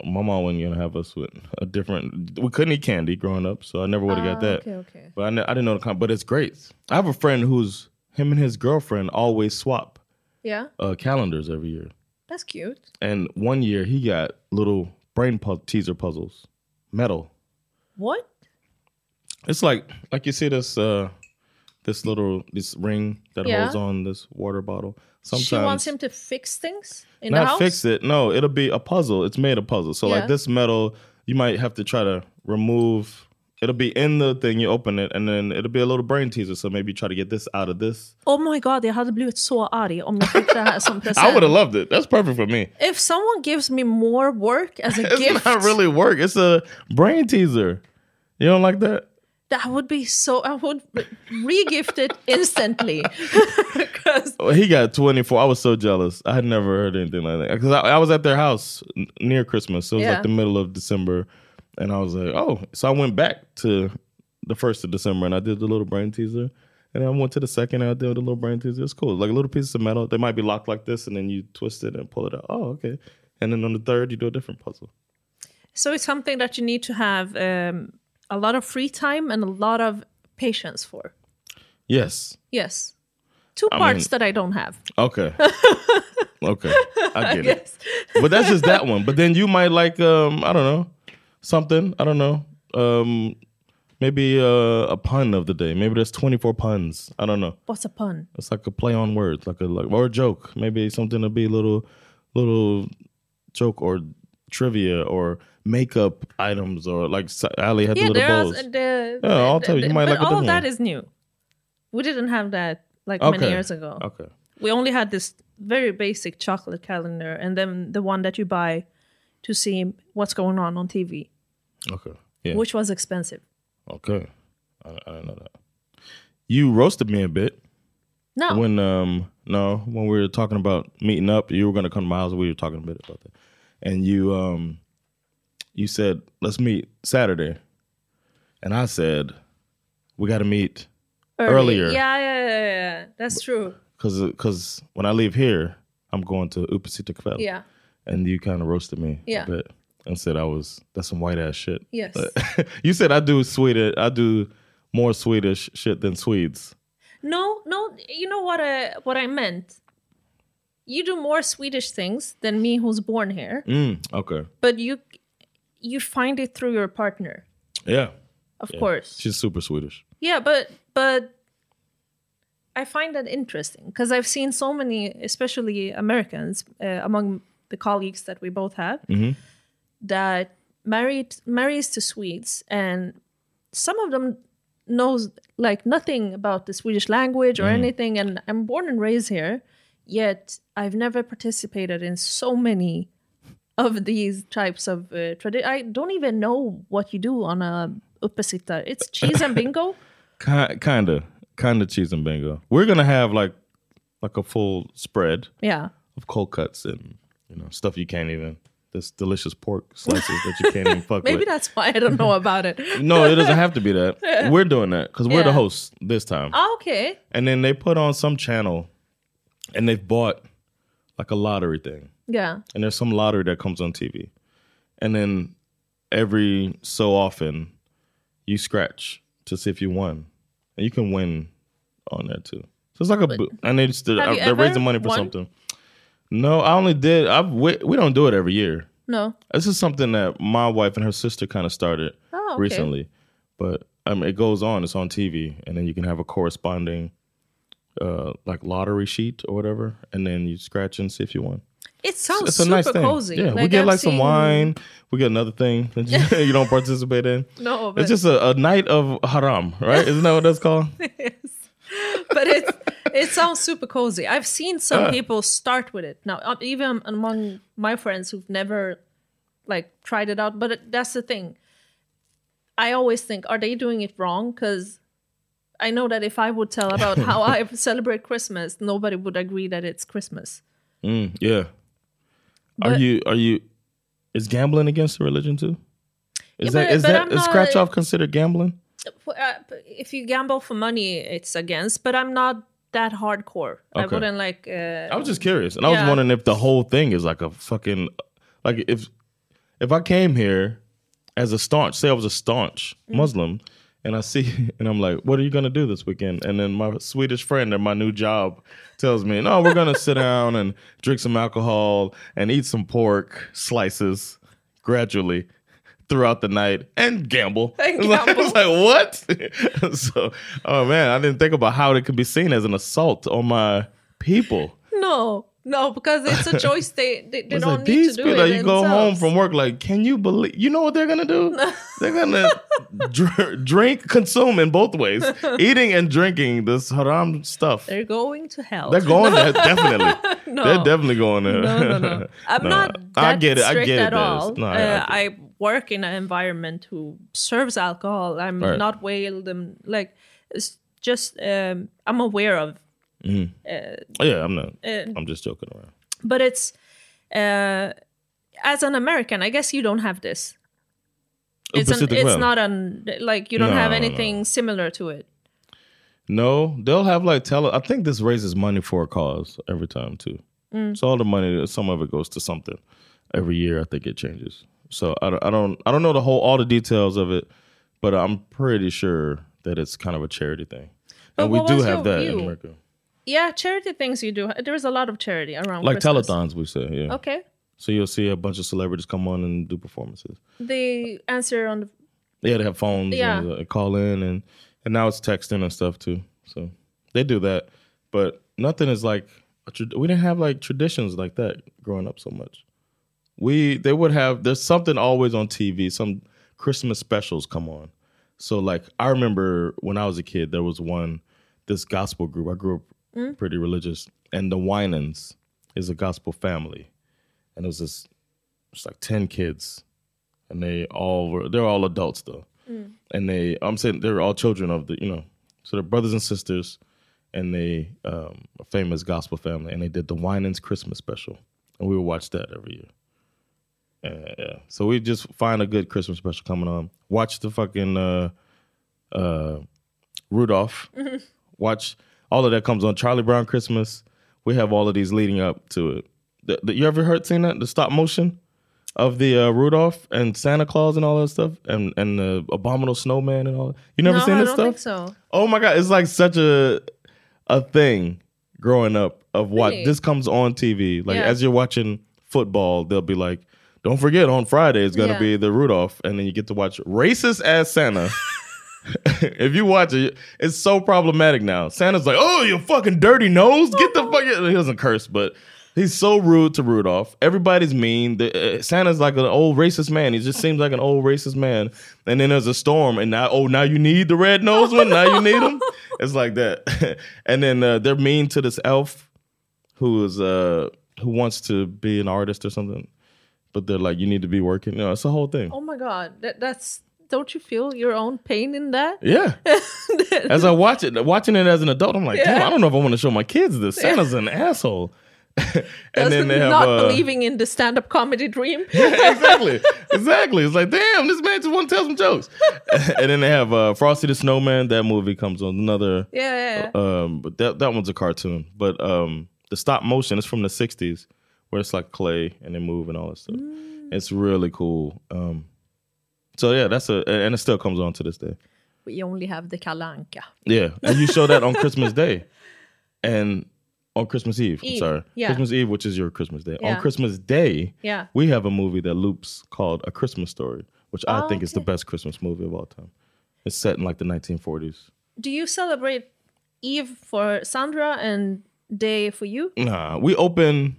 My mom wasn't gonna have us with a different. We couldn't eat candy growing up, so I never would have got Ah, that. okay, okay. But I, I didn't know the con. But it's great. I have a friend who's him and his girlfriend always swap Yeah, uh, calendars every year. that's cute. And one year he got little brain pu- teaser puzzles, metal. What? It's like like you see this uh this little this ring that Yeah. holds on this water bottle. Sometimes she wants him to fix things in the not house. fix it. No, it'll be a puzzle. It's made a puzzle. So Yeah. like this metal, you might have to try to remove. It'll be in the thing. You open it, and then it'll be a little brain teaser. So maybe try to get this out of this. Oh my god, jag hade blivit så arg om jag fick det här som. I would have loved it. That's perfect for me. If someone gives me more work as a It's gift, not really work. It's a brain teaser. You don't like that? That would be so. I would re-gift it instantly Well, he got 24. I was so jealous. I had never heard anything like that. Because I, I was at their house n- near Christmas. So it was Yeah. like the middle of December. And I was like, oh. So I went back to the first of December and I did the little brain teaser. And I went to the second and I did the little brain teaser. It's cool. Like a little piece of metal. They might be locked like this and then you twist it and pull it out. Oh, okay. And then on the third, you do a different puzzle. so it's something that you need to have um, a lot of free time and a lot of patience for. Yes. Yes, two I parts mean- that I don't have. Okay. okay. I get it. But that's just that one. But then you might like um I don't know something. I don't know. Um maybe uh, a pun of the day. Maybe there's 24 puns. I don't know. What's a pun? It's like a play on words, like a like or a joke. Maybe something to be a little little joke or trivia or makeup items or like Ali had the Yeah, little there's bows. the, Yeah, I'll tell you, you might like all of that is new. We didn't have that like Okay. many years ago. Okay. We only had this very basic chocolate calendar, and then the one that you buy to see what's going on on TV, Okay. Yeah. which was expensive. Okay. I, I didn't know that. You roasted me a bit. No, When um no, when we were talking about meeting up, you were gonna come to my house. We were talking a bit about that, and you um you said let's meet Saturday, and I said we got to meet Early. earlier. Yeah, yeah, yeah, yeah. That's true. because because when I leave here, I'm going to uppesittarkväll. Yeah. and you kind of roasted me Yeah. a bit and said I was that's some white ass shit. Yes. you said I do Swedish. I do more Swedish shit than Swedes. No, no. You know what? I what I meant. You do more Swedish things than me, who's born here, Mm, okay. but you you find it through your partner, Yeah. of Yeah. course. She's super Swedish. Yeah, but but I find that interesting because I've seen so many, especially Americans, uh, among the colleagues that we both have, that married marries to Swedes, and some of them knows like nothing about the Swedish language or anything. And I'm born and raised here, yet I've never participated in so many of these types of uh, tradi- I don't even know what you do on a uppesitta. It's cheese and bingo. Ki- kinda, kinda cheese and bingo. We're gonna have like like a full spread Yeah. of cold cuts and you know stuff you can't even. This delicious pork slices that you can't even fuck Maybe with. that's why I don't know about it. No, it doesn't have to be that. We're doing that because we're the Yeah. hosts this time. Oh, okay. And then they put on some channel and they've bought like a lottery thing. Yeah. And there's some lottery that comes on TV. And then every so often you scratch to see if you won. And you can win on that too. So it's like a and they just, Have uh, you they're raising money for won? something. No, I only did I've we, we don't do it every year. No. This is something that my wife and her sister kind of started Oh, okay. recently. But I mean, it goes on. It's on TV, and then you can have a corresponding, uh, like lottery sheet or whatever, and then you scratch and see if you won. It sounds it's a super nice thing. cozy. Yeah, we Like, get I've like some seen- wine. We get another thing that you, you don't participate in. No, but it's just a, a night of haram, right? Isn't that what that's called? Yes. But it it sounds super cozy. I've seen some people start with it now, uh, even among my friends who've never like tried it out. But it, that's the thing. I always think, are they doing it wrong? Because I know that if I would tell about how I celebrate Christmas, nobody would agree that it's Christmas. Mm, yeah. are you are you is gambling against the religion too? Is Yeah, that but- is but that I'm is scratch off considered gambling? Uh, if you gamble for money, it's against. But I'm not that hardcore. Okay. I wouldn't like. Uh, I was just curious, and I was wondering if the whole thing is like a fucking like if if I came here as a staunch, say I was a staunch Mm. Muslim, and I see and I'm like, what are you gonna do this weekend? And then my Swedish friend at my new job tells me, no, we're gonna sit down and drink some alcohol and eat some pork slices gradually throughout the night and gamble. And like- gamble. It's like what? so, oh man, I didn't think about how it could be seen as an assault on my people. No, no, because it's a choice. They they, they don't like need these to do people, it. you go home from work, like, can you believe? You know what they're gonna do? they're gonna dr- drink, consume in both ways, eating and drinking this haram stuff. They're going to hell. They're going there definitely. no. They're definitely going there. No, no, no. I'm No, not that I get it. I get it. at all. No, I- uh, I I, work in an environment who serves alcohol. I'm Right. not whaled and like it's just um, I'm aware of. Mhm. Uh, Oh, yeah, I'm not. uh, I'm just joking around. but it's uh, as an American, I guess you don't have this. It's an, it's Rim. not an like you don't No, have no, no. anything similar to it. No, they'll have like tele. I think this raises money for a cause every time too. Mm. So all the money, some of it goes to something. Every year, I think it changes. So I don't, I don't, I don't know the whole all the details of it, but I'm pretty sure that it's kind of a charity thing, But and we do have that in? America, Yeah, charity things you do. There's a lot of charity around. like Christmas. telethons. We say, yeah. Okay, So you'll see a bunch of celebrities come on and do performances. they answer on the Yeah, they have phones Yeah. and uh, call in, and and now it's texting and stuff too. So they do that, but nothing is like we didn't have like traditions like that growing up so much. We they would have there's something always on TV. Some Christmas specials come on. So like I remember when I was a kid, there was one this gospel group. I grew up Mm. pretty religious, and the Winans is a gospel family, and it was this it's like ten kids, and they all were they're all adults though Mm. and they I'm saying they're all children of the you know so they're brothers and sisters and they um a famous gospel family and they did the Winans Christmas special and we would watch that every year. Uh, yeah. So we just find a good Christmas special coming on. Watch the fucking uh uh Rudolph. Watch all of that comes on Charlie Brown Christmas. We have all of these leading up to it. The, the- you ever heard seen that the stop motion of the uh, Rudolph and Santa Claus and all that stuff and and the abominable snowman and all that? You never no, seen I this don't stuff? think so. Oh my god, it's like such a a thing growing up of what Really? this comes on TV. Like Yeah. as you're watching football, they'll be like, "Don't forget on Friday it's gonna Yeah. be the Rudolph," and then you get to watch racist ass Santa. if you watch it, it's so problematic now. Santa's like, "Oh, you fucking dirty nose, get the fuck." Out He doesn't curse, but. He's so rude to Rudolph. Everybody's mean. The, uh, Santa's like an old racist man. He just seems like an old racist man. And then there's a storm, and now, oh, now you need the red nose one. Now you need him. It's like that. and then uh, they're mean to this elf who is uh who wants to be an artist or something, but they're like, you need to be working. You know, it's a whole thing. Oh my god, that, that's don't you feel your own pain in that? Yeah. As I watch it, watching it as an adult, I'm like, damn, I don't know if I want to show my kids this. Santa's an asshole. and Doesn't then they have not uh, believing in the stand-up comedy dream. exactly, exactly. It's like, damn, this man just want to tell some jokes. and then they have uh, Frosty the Snowman. That movie comes on another. Yeah, yeah, Um, but that that one's a cartoon. But um, the stop motion is from the '60s, where it's like clay and they move and all that stuff. Mm. It's really cool. Um, so yeah, that's a and it still comes on to this day. We only have the Kalle Anka. Yeah, and you show that on Christmas Day, and on Christmas Eve. I'm sorry, yeah. Christmas Eve, which is your Christmas Day. Yeah. On Christmas Day, Yeah. we have a movie that loops called A Christmas Story, which I Oh, think is the best Christmas movie of all time. It's set in like the 1940s. Do you celebrate Eve for Sandra and Day for you? Nah, we open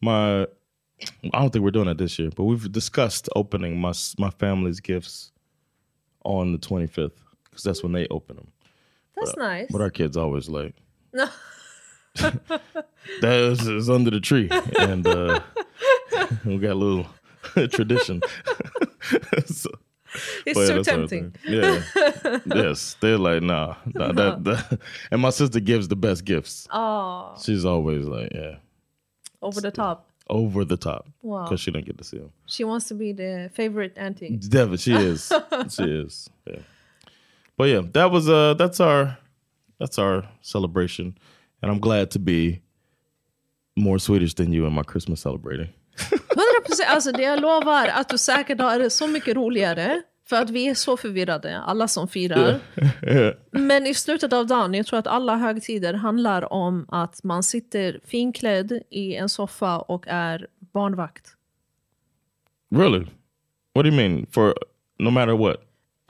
my I don't think we're doing it this year, but we've discussed opening my my family's gifts on the 25th because that's when they open them. That's nice. But our kids always like No. that is, is under the tree, and uh, we got a little tradition. So- It's but so tempting. Yeah. yes, they're like, nah, nah that, that. And my sister gives the best gifts. Oh, She's always like, yeah, over the top. Over the top Wow. because she didn't get to see them. She wants to be the favorite auntie. Devin, she is. she is. Yeah. But yeah, that was uh that's our that's our celebration. And I'm glad to be more Swedish than you in my Christmas celebrating. 100% alltså det jag lovar att du säkert har så mycket roligare. För att vi är så förvirrade, alla som firar. Men i slutet av dagen, jag tror att alla högtider handlar om att man sitter finklädd i en soffa och är barnvakt. Really? What do you mean? For no matter what?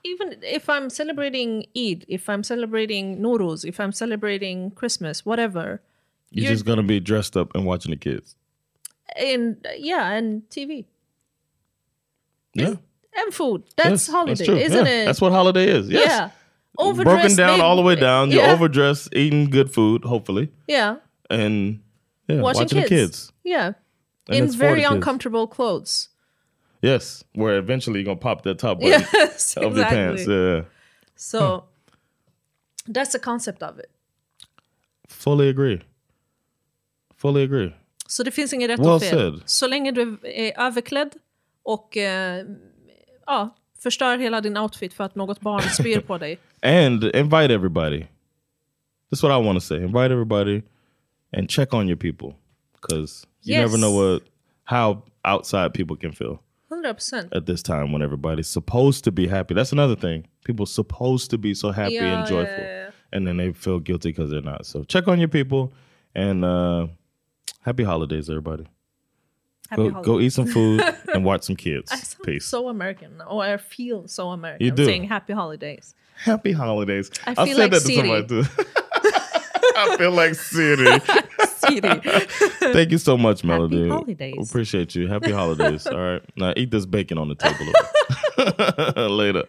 Even if I'm celebrating Eid, if I'm celebrating Nowruz, if I'm celebrating Christmas, whatever. You're, You're- just gonna be dressed up and watching the kids. And yeah, and TV. Yeah. And food. That's holiday, true. isn't Yeah, it? That's what holiday is. Yes. Yeah. Broken down all the way down. You're Yeah. overdressed, eating good food, hopefully. Yeah. And yeah, watching, watching, kids. the kids. Yeah. And In very the kids. uncomfortable clothes. Yes. Where eventually you're gonna pop that top button Yes, of the pants. Yeah. So that's the concept of it. Fully agree. Fully agree. Så det finns inget rätt Well och fel. said. Så länge du är överklädd och eh, ja, förstör hela din outfit för att något barn spyr på dig. And invite everybody. That's what I want to say. Invite everybody and check on your people. Because you never Yes. know what how outside people can feel 100%. at this time when everybody's supposed to be happy. That's another thing. People supposed to be so happy Yeah, and joyful. yeah, yeah. And then they feel guilty because they're not. So check on your people and uh happy holidays, everybody. Happy go holidays. go eat some food and watch some I kids. sound Peace. so American. Or I feel so American. You do. Saying happy holidays. Happy holidays. I I feel said like that to Siri. somebody too. I feel like Siri. Siri. Thank you so much, Melody. Happy holidays. Appreciate you. Happy holidays. All right. Now eat this bacon on the table later.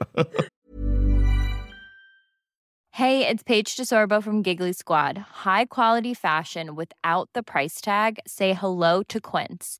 Hey, it's Paige DeSorbo from Giggly Squad. High quality fashion without the price tag. Say hello to Quince.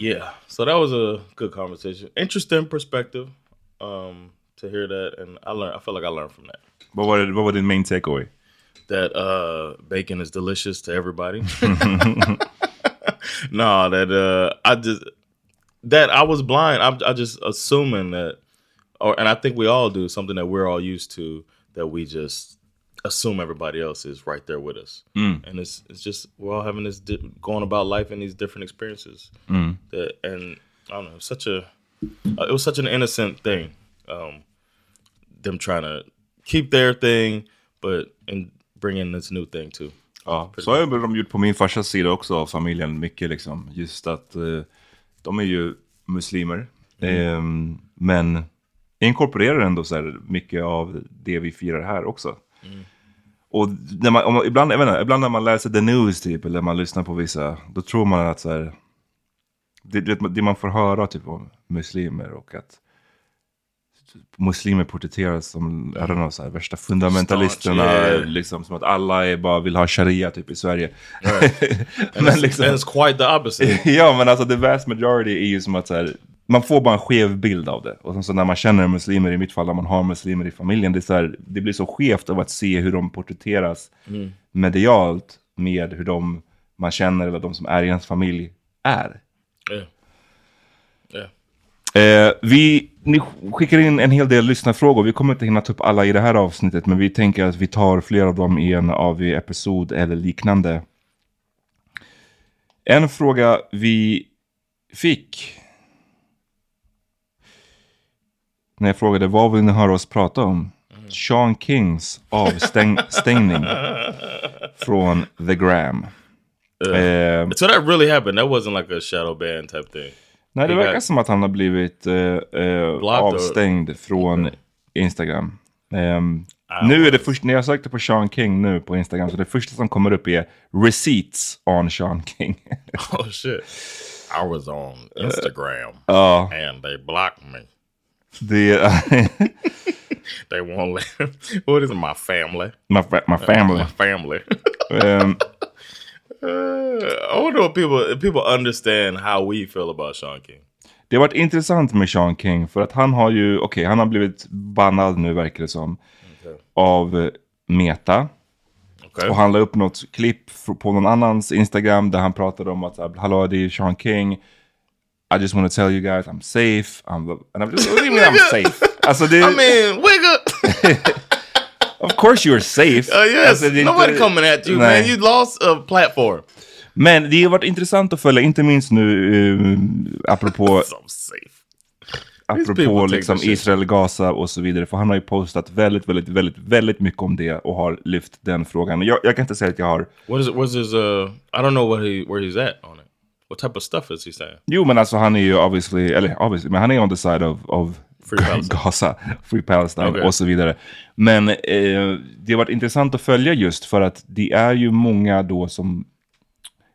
Yeah. So that was a good conversation. Interesting perspective um, to hear that. And I learned, I felt like I learned from that. Var, det, vad var din main takeaway? That uh, bacon is delicious to everybody. no, that uh, I just that I was blind. I'm I just assuming that, or and I think we all do something that we're all used to that we just assume everybody else is right there with us, Mm. and it's it's just we're all having this di- going about life in these different experiences. Mm. That and I don't know, such a uh, it was such an innocent thing. Um, them trying to keep their thing, but and bring in this new thing too. Ja, så har de gjort på min farsas sida också av familjen mycket liksom. Just att eh, de är ju muslimer. Eh, men inkorporerar ändå så här mycket av det vi firar här också. Och när man, man, ibland, jag vet inte, ibland när man läser the news typ, eller man lyssnar på vissa, då tror man att så här, det, det, man får höra typ om muslimer och att muslimer porträtteras som don't know, så här, värsta fundamentalisterna. Yeah. liksom, som att alla är bara vill ha sharia typ i Sverige. And it's- and it's quite the opposite. ja, men alltså the vast majority är ju som att så här, man får bara en skev bild av det. Och sen så när man känner muslimer, i mitt fall när man har muslimer i familjen, det, är så här, det blir så skevt av att se hur de porträtteras Mm. medialt med hur de man känner eller de som är i ens familj är. Yeah. Yeah. Eh, vi, ni skickar in en hel del lyssnarfrågor. Vi kommer inte hinna ta upp alla i det här avsnittet, men vi tänker att vi tar flera av dem i en AV-episod eller liknande. En fråga vi fick när jag frågade vad vill ni höra oss prata om? Sean Kings avstängning från The Gram. Eh, so that really happened. That wasn't like a shadow ban type thing. Nej, det He verkar got- som att han har blivit eh, eh, avstängd från Instagram. Ehm, nu är det först, när jag sökte på Sean King nu på Instagram, så det första som kommer upp är receipts on Sean King. Oh shit! I was on Instagram, Ja. and they blocked me. Det They won't let. What is it, my family? my, fa- my family. My family. Ehm, Uh, I wonder what people if people understand how we feel about Sean King. det har varit intressant med Sean King, för att han har ju, okej, han har blivit bannad nu verkar det som, av eh, Meta. Och han la upp något klipp på någon annans Instagram där han pratade om att hallå det är Sean King. I just want to tell you guys I'm safe. I'm, and I'm just, what do you mean I'm safe? Alltså det, I mean, wig up. of course you're safe. Uh, yes, Alltså, det nobody coming at you, Nej. man. You lost a platform. Men det har varit intressant att följa, inte minst nu uh, apropå, apropå liksom. Israel, Gaza och så vidare. För han har ju postat väldigt, väldigt, väldigt, väldigt mycket om det och har lyft den frågan. Jag, jag kan inte säga att jag har What is it? What's his? Uh, I don't know what he where he's at on it. What type of stuff is he saying? Jo men alltså han är ju obviously, eller obviously, men han är on the side of, of Free Palestine. Gaza, Free Palestine Okej. och så vidare. Men eh, det har varit intressant att följa just för att det är ju många då som,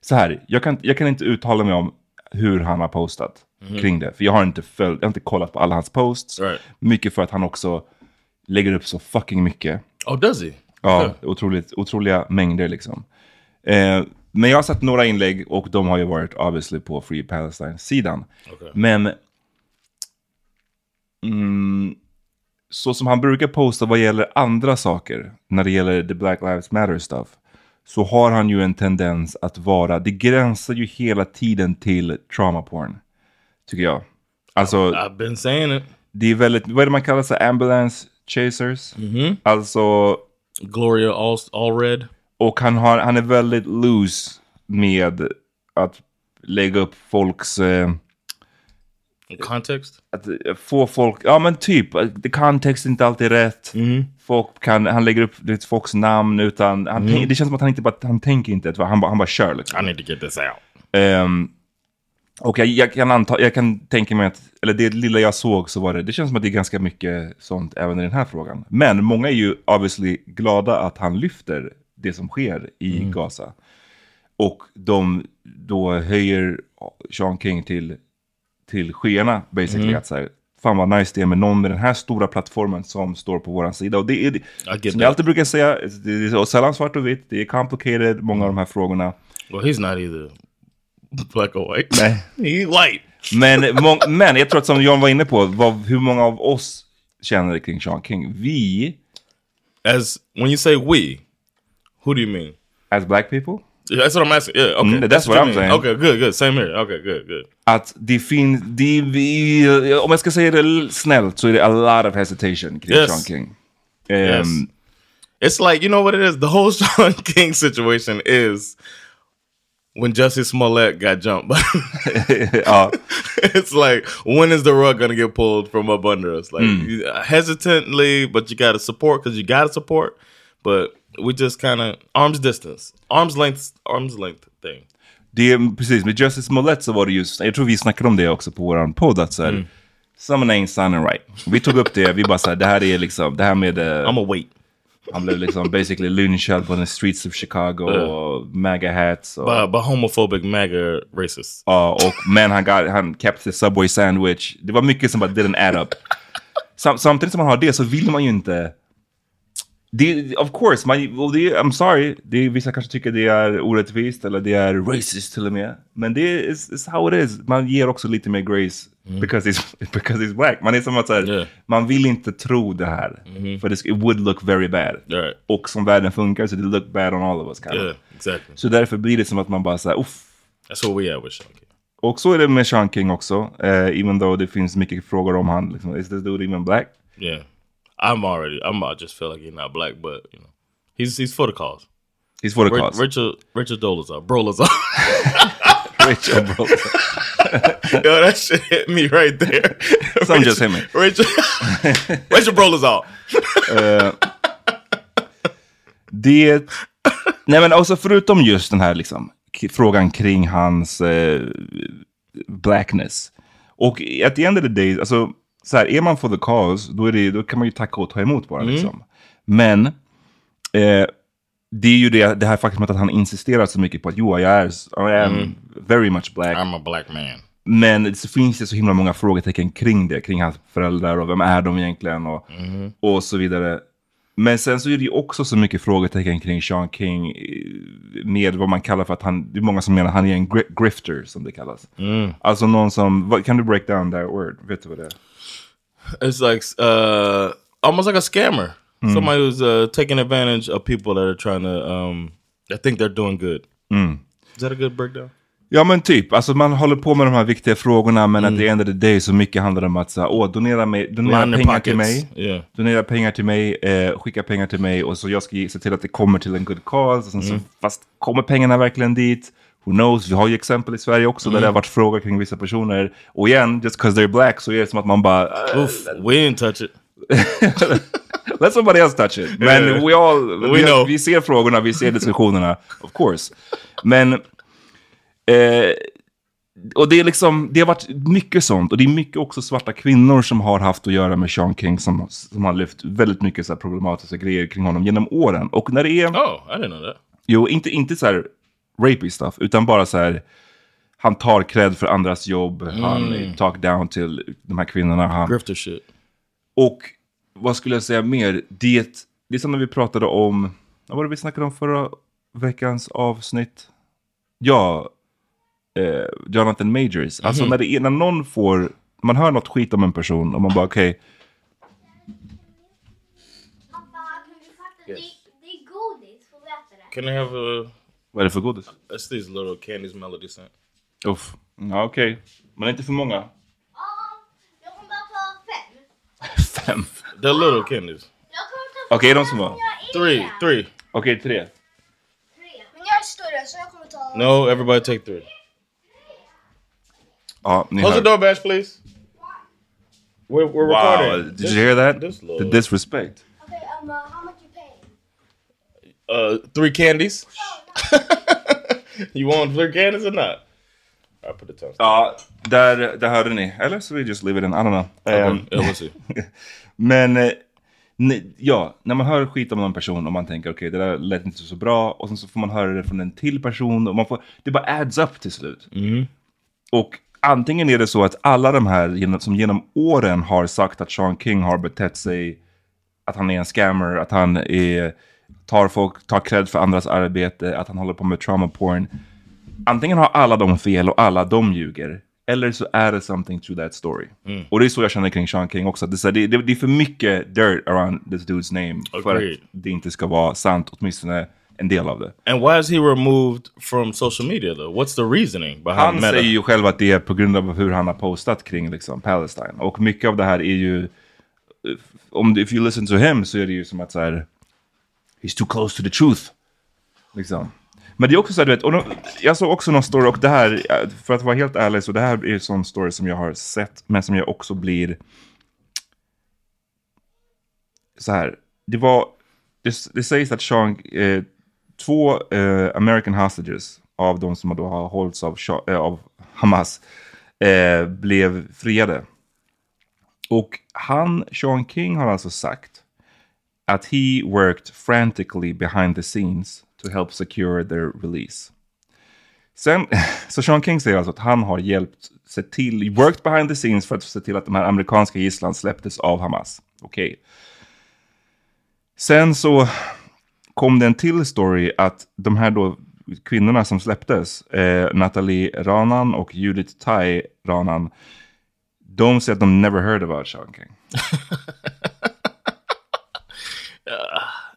så här, jag kan, jag kan inte uttala mig om hur han har postat Mhm. kring det. För jag har inte följt, jag har inte kollat på alla hans posts. Right. Mycket för att han också lägger upp så fucking mycket. Oh, does he? Ja, otroligt, otroliga mängder liksom. Eh, men jag har sett några inlägg och de har ju varit obviously på Free Palestine-sidan. Okej. Men mm, så som han brukar posta vad gäller andra saker, när det gäller the Black Lives Matter stuff, så har han ju en tendens att vara, det gränsar ju hela tiden till trauma porn. Tycker jag. Alltså, I've been saying it. det är väldigt, vad är det man kallar sig, ambulance chasers? Alltså, Gloria All Allred. Och han, har, han är väldigt loose med att lägga upp folks... Eh, att eh, få folk... Ja men typ, eh, the context är inte alltid rätt. Folk kan, han lägger upp vet, folks namn utan... Han tänk, det känns som att han inte bara... Han tänker inte, han, bara- han bara kör liksom. I need to get this out. Ehm, och jag, jag, kan anta, jag kan tänka mig att, eller det lilla jag såg så var det, det känns som att det är ganska mycket sånt även i den här frågan. Men många är ju obviously glada att han lyfter det som sker i Gaza. Och de då höjer Sean King till, till skyarna basically. Mm. Att så här, fan vad nice det är med någon med den här stora plattformen som står på våran sida. Och det är, som jag alltid brukar säga, det är sällan svart och vitt, det är complicated, många av de här frågorna. Well, he's not either black or white. Nej. He's white. Men, men jag tror att som John var inne på, vad, hur många av oss känner kring Sean King? Vi, As when you say we, who do you mean? as black people, Yeah, that's what I'm asking. Yeah, okay. Mm, that's what you I'm mean. saying. Okay, good, good. Same here. Okay, good, good. att det finns, det, vi, om jag ska säga det snällt så är det a lot of hesitation kring Yes. Shaun King. Yes. Ehm, It's like you know what it is. The whole Shaun King situation is when Jussie Smollett got jumped. ja. it's like when is the rug gonna get pulled from up under us? Like Mm. hesitantly, but you gotta support because you gotta support. But we just kind of arm's distance, arm's length, arm's length thing. Det är precis, med Justice Smollett så var det just, jag tror vi snackade om det också på våran podd, att så här, Mm. someone ain't sounding right. Vi tog upp det, vi bara såhär, det här är liksom, det här med... Uh, I'm a wait. Han blev liksom basically lynchad på the streets of Chicago Uh. och MAGA hats. Och, By, by homophobic MAGA racists. Ja, och men han, got, han kept the Subway sandwich. Det var mycket som bara didn't add up. Sam, samtidigt som man har det så vill man ju inte... Det, of course, man, och det, I'm sorry, det, vissa kanske tycker det är orättvist eller det är racist till och med. Men det är is, is how it is. Man ger också lite mer grace because, he's, because he's black. Man är som att säga, man vill inte tro det här. För det, it would look very bad. Right. Och som världen funkar så det look bad on all of us. Kind Yeah, exactly. Så därför blir det som att man bara säger, uff. That's what we are with Sean King. Och så är det med Sean King också. Uh, even though det finns mycket frågor om han. Liksom, is this dude even black? Yeah, I'm already. I'm. I just feel like he's not black, but you know, he's he's for the cause. He's for the Ri- cause. Richard Richard Dolezal, Brolazar. Richard Brolazar. Yo, that shit hit me right there. Some just hit me. Richard Richard Brolazar. Eh, det... Nej men också förutom just den här liksom, frågan kring hans eh, blackness. Och at the end of the day, alltså, så här, är man for the cause, då, är det, då kan man ju tacka och ta emot bara. Mm. Liksom. Men eh, det är ju det, det här faktumet att han insisterar så mycket på att jo, jag är, I am Mm. very much black. I'm a black man. Men så finns det så himla många frågetecken kring det, kring hans föräldrar och vem är de egentligen och, Mhm. och så vidare. Men sen så är det ju också så mycket frågetecken kring Sean King eh, med vad man kallar för att han, det är många som menar att han är en gri grifter som det kallas. Mm. Alltså någon som, kan du break down that word? Vet du vad det är? It's like uh, almost like a scammer. Mm. Somebody who's uh, taking advantage of people that are trying to. Um, I think they're doing good. Mm. Is that a good breakdown? Ja men typ, alltså man håller på med de här viktiga frågorna men Mm. at the end of the day så mycket handlar det om att säga, åh donera, mig, donera in pengar till mig. Yeah. Donera pengar till mig, eh, skicka pengar till mig och så jag ska se till att det kommer till en good cause. Och sen Mm. så, fast kommer pengarna verkligen dit? Who knows? Vi har ju exempel i Sverige också där Mm. det har varit frågor kring vissa personer. Och igen, just because they're black så är det som att man bara... eh, Oof, we didn't touch it. Let somebody else touch it. Men Yeah. we all... We vi, know. vi ser frågorna, vi ser diskussionerna, of course. Men... Eh, och det är liksom, det har varit mycket sånt. Och det är mycket också svarta kvinnor som har haft att göra med Sean King som, som har lyft väldigt mycket så problematiska grejer kring honom genom åren. Och när det är... Oh, I didn't know that. Jo, inte, inte så här rapey stuff, utan bara så här... Han tar cred för andras jobb, han Mm. talk down till de här kvinnorna. Han, Grifter shit. och vad skulle jag säga mer? Det, det är som när vi pratade om, vad var det vi snackade om förra veckans avsnitt? Ja, eh, Jonathan Majors. Alltså Mhm. när, det är, när någon får, man hör något skit om en person och man bara okej, Can I have a? Vad är det för godis? It's these little candies melody scent. Uff, ja okej. Men inte för många. Fem. They're little candies. Okej, de som var. Three, three. Okej, tre. Men jag är större så jag kommer ta... No, everybody take three. Ja, ni Close hör. the door, Bash, please. We're, we're Wow, recording. did you hear that? This The little, disrespect. Okay, um, uh, how much you paying? Uh, three candies. you want three candies or not? I put the tongue. Ja, där, där hörde ni. Eller så vi just leave it in, I don't know. Okay, see. Men eh, ja, när man hör skit om någon person och man tänker okej det där lät inte så bra och sen så får man höra det från en till person och man får, det bara adds up till slut. Och antingen är det så att alla de här som genom åren har sagt att Sean King har betett sig, att han är en scammer, att han är, tar folk, tar cred för andras arbete, att han håller på med trauma porn. Antingen har alla de fel och alla de ljuger. Eller så är det something to that story. Mm. Och det är så jag känner kring Sean King också. Det, är det, det, är för mycket dirt around this dude's name. För Agreed. att det inte ska vara sant, åtminstone en del av det. And why is he removed from social media though? What's the reasoning behind Han Meta? säger ju själv att det är på grund av hur han har postat kring liksom, Palestine. Och mycket av det här är ju, om if you listen to him så är det ju som att så här, he's too close to the truth. Liksom. Men det är också så här, du vet, och då, jag såg också någon story, och det här, för att vara helt ärlig, så det här är en sån story som jag har sett, men som jag också blir... Så här, det var, det, det sägs att Sean, eh, två eh, American hostages av de som då har hållits av, eh, av Hamas, eh, blev friade. Och han, Sean King, har alltså sagt att he worked frantically behind the scenes to help secure their release. Sen, så Sean King säger alltså att han har hjälpt, sett till, worked behind the scenes för att se till att de här amerikanska gisslan släpptes av Hamas. Okej. Sen så kom det en till story att de här då kvinnorna som släpptes, eh, Nathalie Ranan och Judith Tai Ranan, de säger att de never heard about Sean King.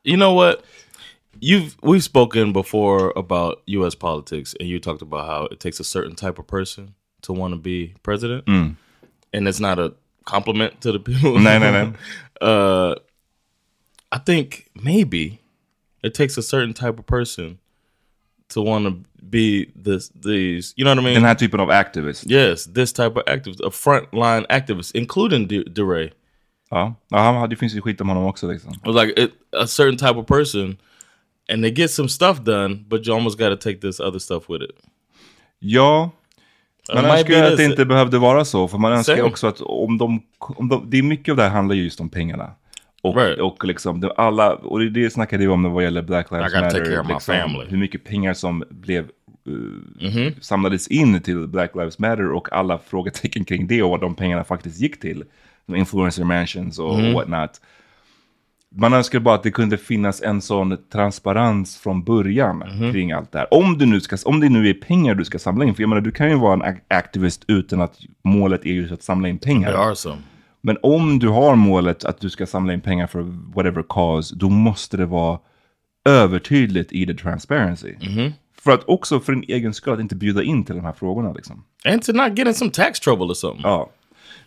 You know what? You've we've spoken before about U.S. politics, and you talked about how it takes a certain type of person to want to be president, Mm. and it's not a compliment to the people. No, no, no. Uh, I think maybe it takes a certain type of person to want to be this these. You know what I mean? Den här typen av activist. Yes, this type of activist, a frontline activist, including De- DeRay. Ja, ja det finns ju skit om honom också liksom. It was like it, a certain type of person, and they get some stuff done, but you almost got to take this other stuff with it. Ja, man might önskar ju att det inte behövde vara så. För man önskar Same. också att om de, om de... Det är mycket av det här handlar ju just om pengarna. Och, och liksom det, alla, och det, det snackade vi om vad gäller Black Lives I gotta Matter. liksom. Hur mycket pengar som blev uh, Mhm. samlades in till Black Lives Matter och alla frågetecken kring det och vad de pengarna faktiskt gick till. Influencer mansions och Mhm. whatnot. Man önskar bara att det kunde finnas en sån transparens från början Mhm. kring allt det här. Om, du nu ska, om det nu är pengar du ska samla in, för jag menar du kan ju vara en aktivist utan att målet är just att samla in pengar. There are some. Men om du har målet att du ska samla in pengar för whatever cause, då måste det vara övertydligt i the transparency. Mhm. För att också för din egen skull att inte bjuda in till de här frågorna liksom. And to not get in some tax trouble or something. Ja.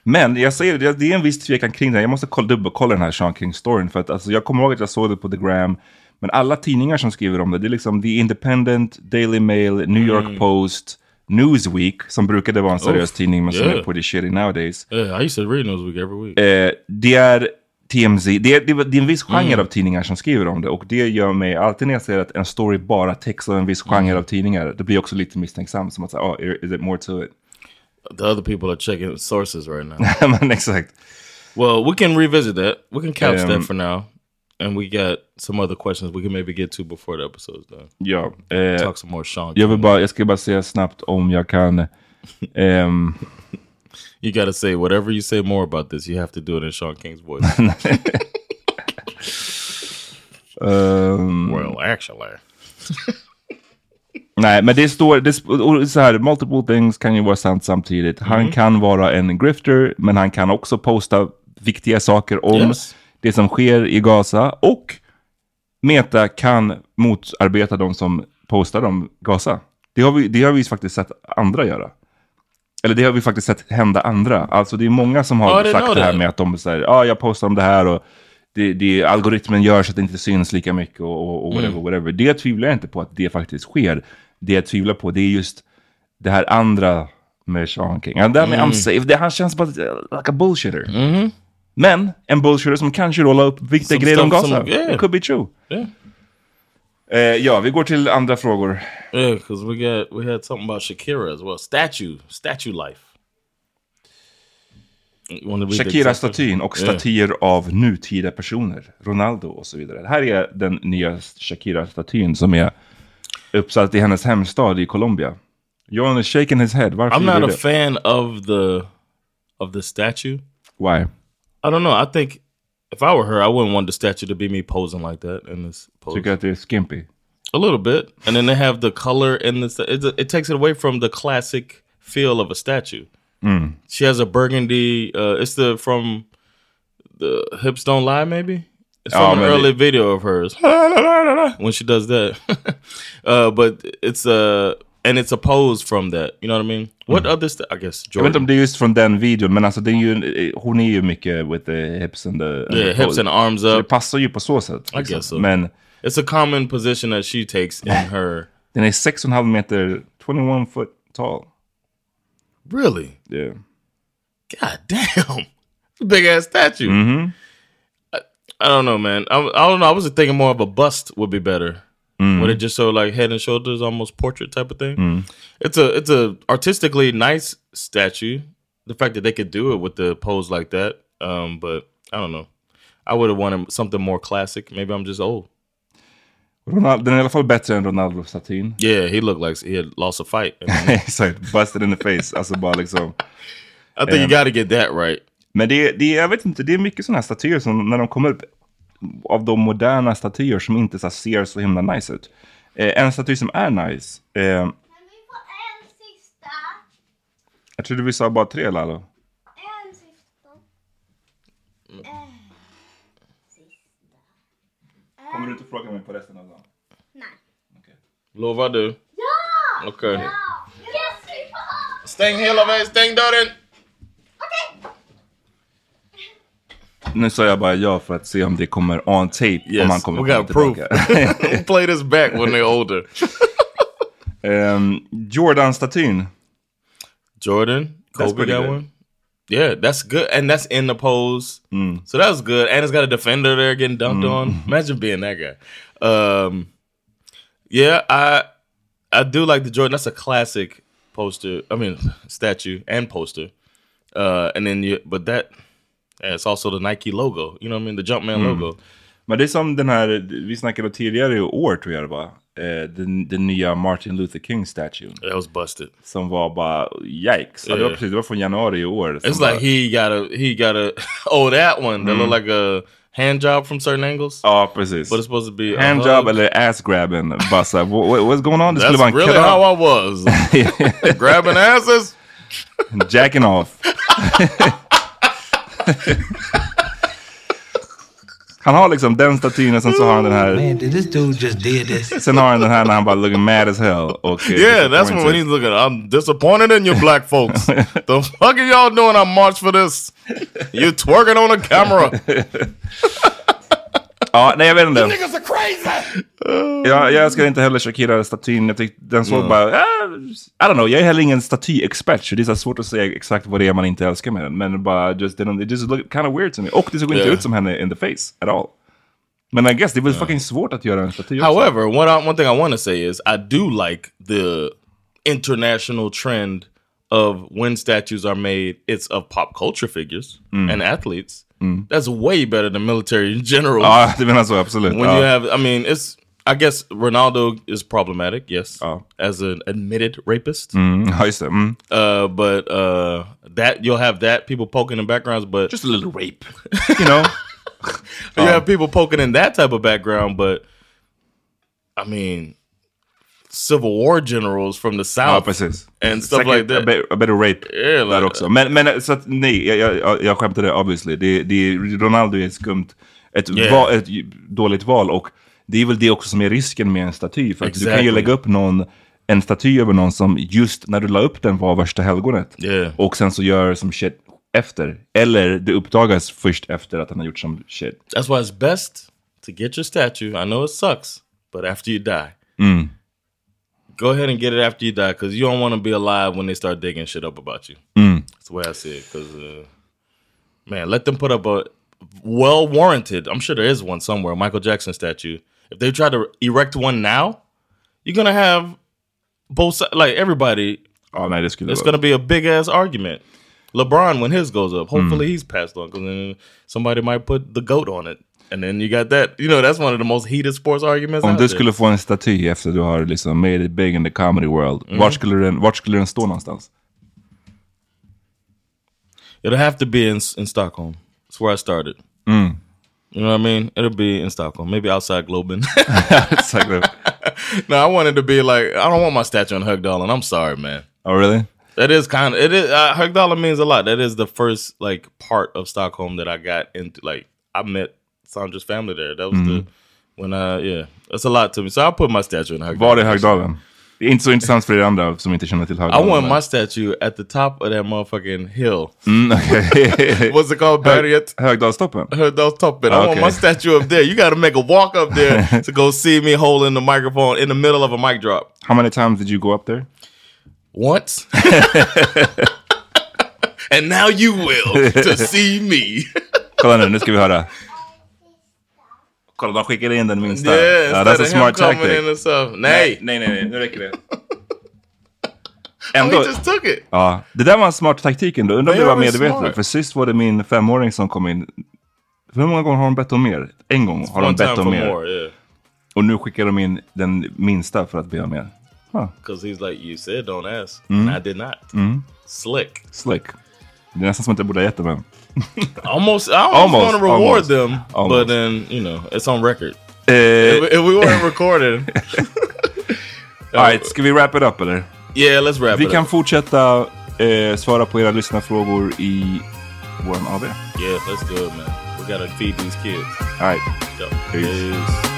Men jag säger det, det är en viss tvekan kring det. Jag måste kolla, dubbelkolla den här Sean King-storyn. För att alltså, jag kommer ihåg att jag såg det på The Gram. Men alla tidningar som skriver om det, det är liksom The Independent, Daily Mail, New York Mm. Post, Newsweek, som brukade vara en seriös Oof. tidning men som är Yeah. pretty shitty nowadays. Yeah, I used to read Newsweek every week. Eh, det är TMZ, det är, det, är, det är en viss genre Mm. av tidningar som skriver om det. Och det gör mig, alltid när jag ser att en story bara täcks av en viss genre Mm. av tidningar, det blir också lite misstänksam. Som att säga, oh, is it more to it? The other people are checking sources right now. exakt. Well, we can revisit that. We can couch Um, that for now. And we got some other questions we can maybe get to before the episode's done. Ja. eh, Talk some more Shaun jag, vill bara, jag ska bara säga snabbt om jag kan. ehm, You got to say whatever you say more about this. You have to do it in Shaun King's voice. ehm, well, actually. nej, men det står, det, så här, multiple things kan ju vara sant samtidigt. Han Mhm. kan vara en grifter, men han kan också posta viktiga saker om Yes. det som sker i Gaza. Och Meta kan motarbeta de som postar om Gaza. Det har vi, det har vi faktiskt sett andra göra. Eller det har vi faktiskt sett hända andra. Alltså det är många som har didn't sagt know det här med att de säger, ja jag postar om det här och det, det, algoritmen gör så att det inte syns lika mycket och, och, och whatever, Mm. whatever. Det tvivlar jag inte på att det faktiskt sker. Det jag tvivlar på det är just det här andra med Sean King. And that Mm. I'm safe. Det, han känns bara like a bullshitter. Mhm. Men en bullshitter som kanske rollar upp viktiga grejer om Gaza. yeah. It could be true. Yeah. Eh, ja, vi går till andra frågor. Yeah, because we got we had something about Shakira as well. Statue, statue life. Shakira-statyn och Yeah. statyer av nutida personer. Ronaldo och så vidare. Det här är den nya Shakira-statyn som är uppsatt i hennes hemstad i Colombia. John is shaking his head. Varför I'm not a det? fan of the of the statue. Why? I don't know. I think if I were her, I wouldn't want the statue to be me posing like that in this pose. Tycker att det är skimpy? A little bit, and then they have the color in the. It, it takes it away from the classic feel of a statue. Mm. She has a burgundy. Uh, it's the from the hips don't lie. Maybe it's Oh, from an maybe. early video of hers when she does that. uh, but it's a and it's a pose from that. You know what I mean? What other? St- I guess Jag vet inte Jordan. om det är just från den videon, men alltså det är ju, hon är ju mycket with the hips and the... and Yeah, the hips and arms Så up. det passar ju på så sätt. I guess so. Men It's a common position that she takes in her Den är 6,5 meter, 21 foot tall. Really? Yeah. God damn. Big ass statue. Mm-hmm. I, I don't know, man. I, I don't know. I was thinking more of a bust would be better. Mm. Would it just show like head and shoulders, almost portrait type of thing? Mm. It's a it's a artistically nice statue. The fact that they could do it with the pose like that, um, but I don't know. I would have wanted something more classic. Maybe I'm just old. Ronaldo, den är i alla fall bättre än Ronaldo-statyn. Yeah, he looked like he had lost a fight. Exakt, busted in the face. Alltså bara liksom... I think you Ehm, got to get that right. Men det, det, jag vet inte, det är mycket sådana här statyer som när de kommer upp av de moderna statyer som inte så här, ser så himla nice ut. Eh, en staty som är nice. Eh, jag trodde vi sa bara tre Lalo. En sista. Eh, Kommer du inte fråga mig på resten av dagen? nej. Lovar du? Ja! Okej. Ja! Yes! Stäng hela vägen, stäng dörren! Nu sa jag bara ja för att se om det kommer on tape. Yes, om han kommer we got proof. We'll play this back when they're older. um, Jordan-statyn. Jordan, Kobe got one. Yeah, that's good, and that's in the pose. So that was good, and it's got a defender there getting dunked Mm. on. Imagine being that guy. Um, yeah, I I do like the Jordan. That's a classic poster. I mean, statue and poster. Uh, and then you, but that, it's also the Nike logo. You know what I mean? The Jumpman Mm. logo. Men det är som den här, vi snackade tidigare i år tror jag det var. Eh, den, den nya Martin Luther King statuen. That was busted. Som var bara yikes. Ja, det, var precis, det var från januari i år. It's bara- like he got a he got a oh that one that Mm. looked like a hand job from certain angles. Ja, precis. But it's supposed to be a Handjob hug. eller ass grabbing. Här, what, what- what's going on? Det That's really how I was. Grabbing asses. Jacking off. Han har liksom den statyn och sen så har han den här... Man, did this dude just did this? Sen har han den här när han bara looking mad as hell. Och, eh, Yeah, that's what when disappointed. he's looking. I'm disappointed in you black folks. the fuck are y'all doing? I marched for this. You twerking on the camera. Ja, nej jag vet inte. Niggas are crazy. Jag, jag älskar inte heller Shakira-statyn. Jag tyckte den såg Mm. bara... ah, I don't know, jag är heller ingen statyexpert. Så det är så svårt att säga exakt vad det är man inte älskar med den. Men bara just, it just look kind of weird to me. Och det såg inte Yeah. ut som henne in the face at all. Men I guess det var fucking svårt att göra en staty också. However, what I, one thing I want to say is I do like the international trend of when statues are made, it's of pop culture figures Mm. and athletes. Mm. That's way better than military generals. Ja, det menar så, absolut. When Ja. you have, I mean, it's. I guess Ronaldo is problematic, yes, as an admitted rapist. Mm, ja, just det. Mm. Uh, but uh, that you'll have that people poking in backgrounds, but just a little rape, you know. you have people poking in that type of background, but I mean, Civil War generals from the South, Ja, precis. and stuff Säkert like that. A bit, a bit of rape Yeah, där like- också. Men, men så att, nej, jag, jag, jag skämtade obviously. Det, det, Ronaldo är ett skumt, ett, Yeah. val, ett dåligt val. Och det är väl det också som är risken med en staty. För att du kan ju Exactly. lägga upp någon, en staty över någon som just när du la upp den var värsta helgonet. Yeah. Och sen så gör som shit efter. Eller det uppdagas först efter att han har gjort som shit. That's why it's best to get your statue. I know it sucks, but after you die, Mm. Go ahead and get it after you die because you don't want to be alive when they start digging shit up about you. Mm. That's the way I see it. Because, uh, man, let them put up a well warranted. I'm sure there is one somewhere. Michael Jackson statue. If they try to erect one now, you're gonna have both sides. Like everybody, Ja, nej, det skulle it's gonna be a big ass argument. LeBron when his goes up, hopefully Mm. he's passed on because then somebody might put the goat on it, and then you got that. You know, that's one of the most heated sports arguments. Om du there. skulle få en staty efter du har liksom made it big in the comedy world, Mm. vart, skulle den, vart skulle den stå någonstans? It'll have to be in in Stockholm. That's where I started. Mm. You know what I mean? It'll be in Stockholm, maybe outside Globen. No, I wanted to be like I don't want my statue in Högdalen. I'm sorry, man. Oh, really? That is kind of it is uh, Högdalen means a lot. That is the first like part of Stockholm that I got into. Like I met Sandra's family there. That was the Mhm. when I yeah. That's a lot to me. So I'll put my statue in Högdalen. Var i Högdalen? Det är inte så intressant för er andra som inte känner till I want my statue at the top of that motherfucking hill. Mm, okay. What's it called? Hög- Barriet? Högdalstoppen? Högdalstoppen. I want my statue up there. You got to make a walk up there to go see me holding the microphone in the middle of a mic drop. How many times did you go up there? Once. and now you will to see me. Kolla nu, nu ska vi höra. Kolla, de skickade in den minsta. Yeah, Ja, that's a smart tactic. in. Nej, Nej. nej, nej, nu räcker det. Oh, he just took it. Ja, det där var en smart taktik ändå. Undrar om det var medvetet. För sist var det min femåring som kom in. Hur många gånger har de bett om mer? En gång har de bett om mer. more, yeah. Och nu skickar de in den minsta för att be om mer. Huh. Because he's like, you said don't ask. Mm. And I did not. Mm. Slick. Slick. Det är nästan som att jag borde ha gett dem en. Almost, I almost, Almost, want to reward almost, them, almost. but then you know it's on record. Eh, if, if we weren't recording, Alright, ska vi wrap it up eller? yeah, let's wrap Vi it kan up. fortsätta eh, svara på era lyssnarfrågor i vår AV. Yeah, let's do it, man. We gotta feed these kids. Alright. Peace. peace.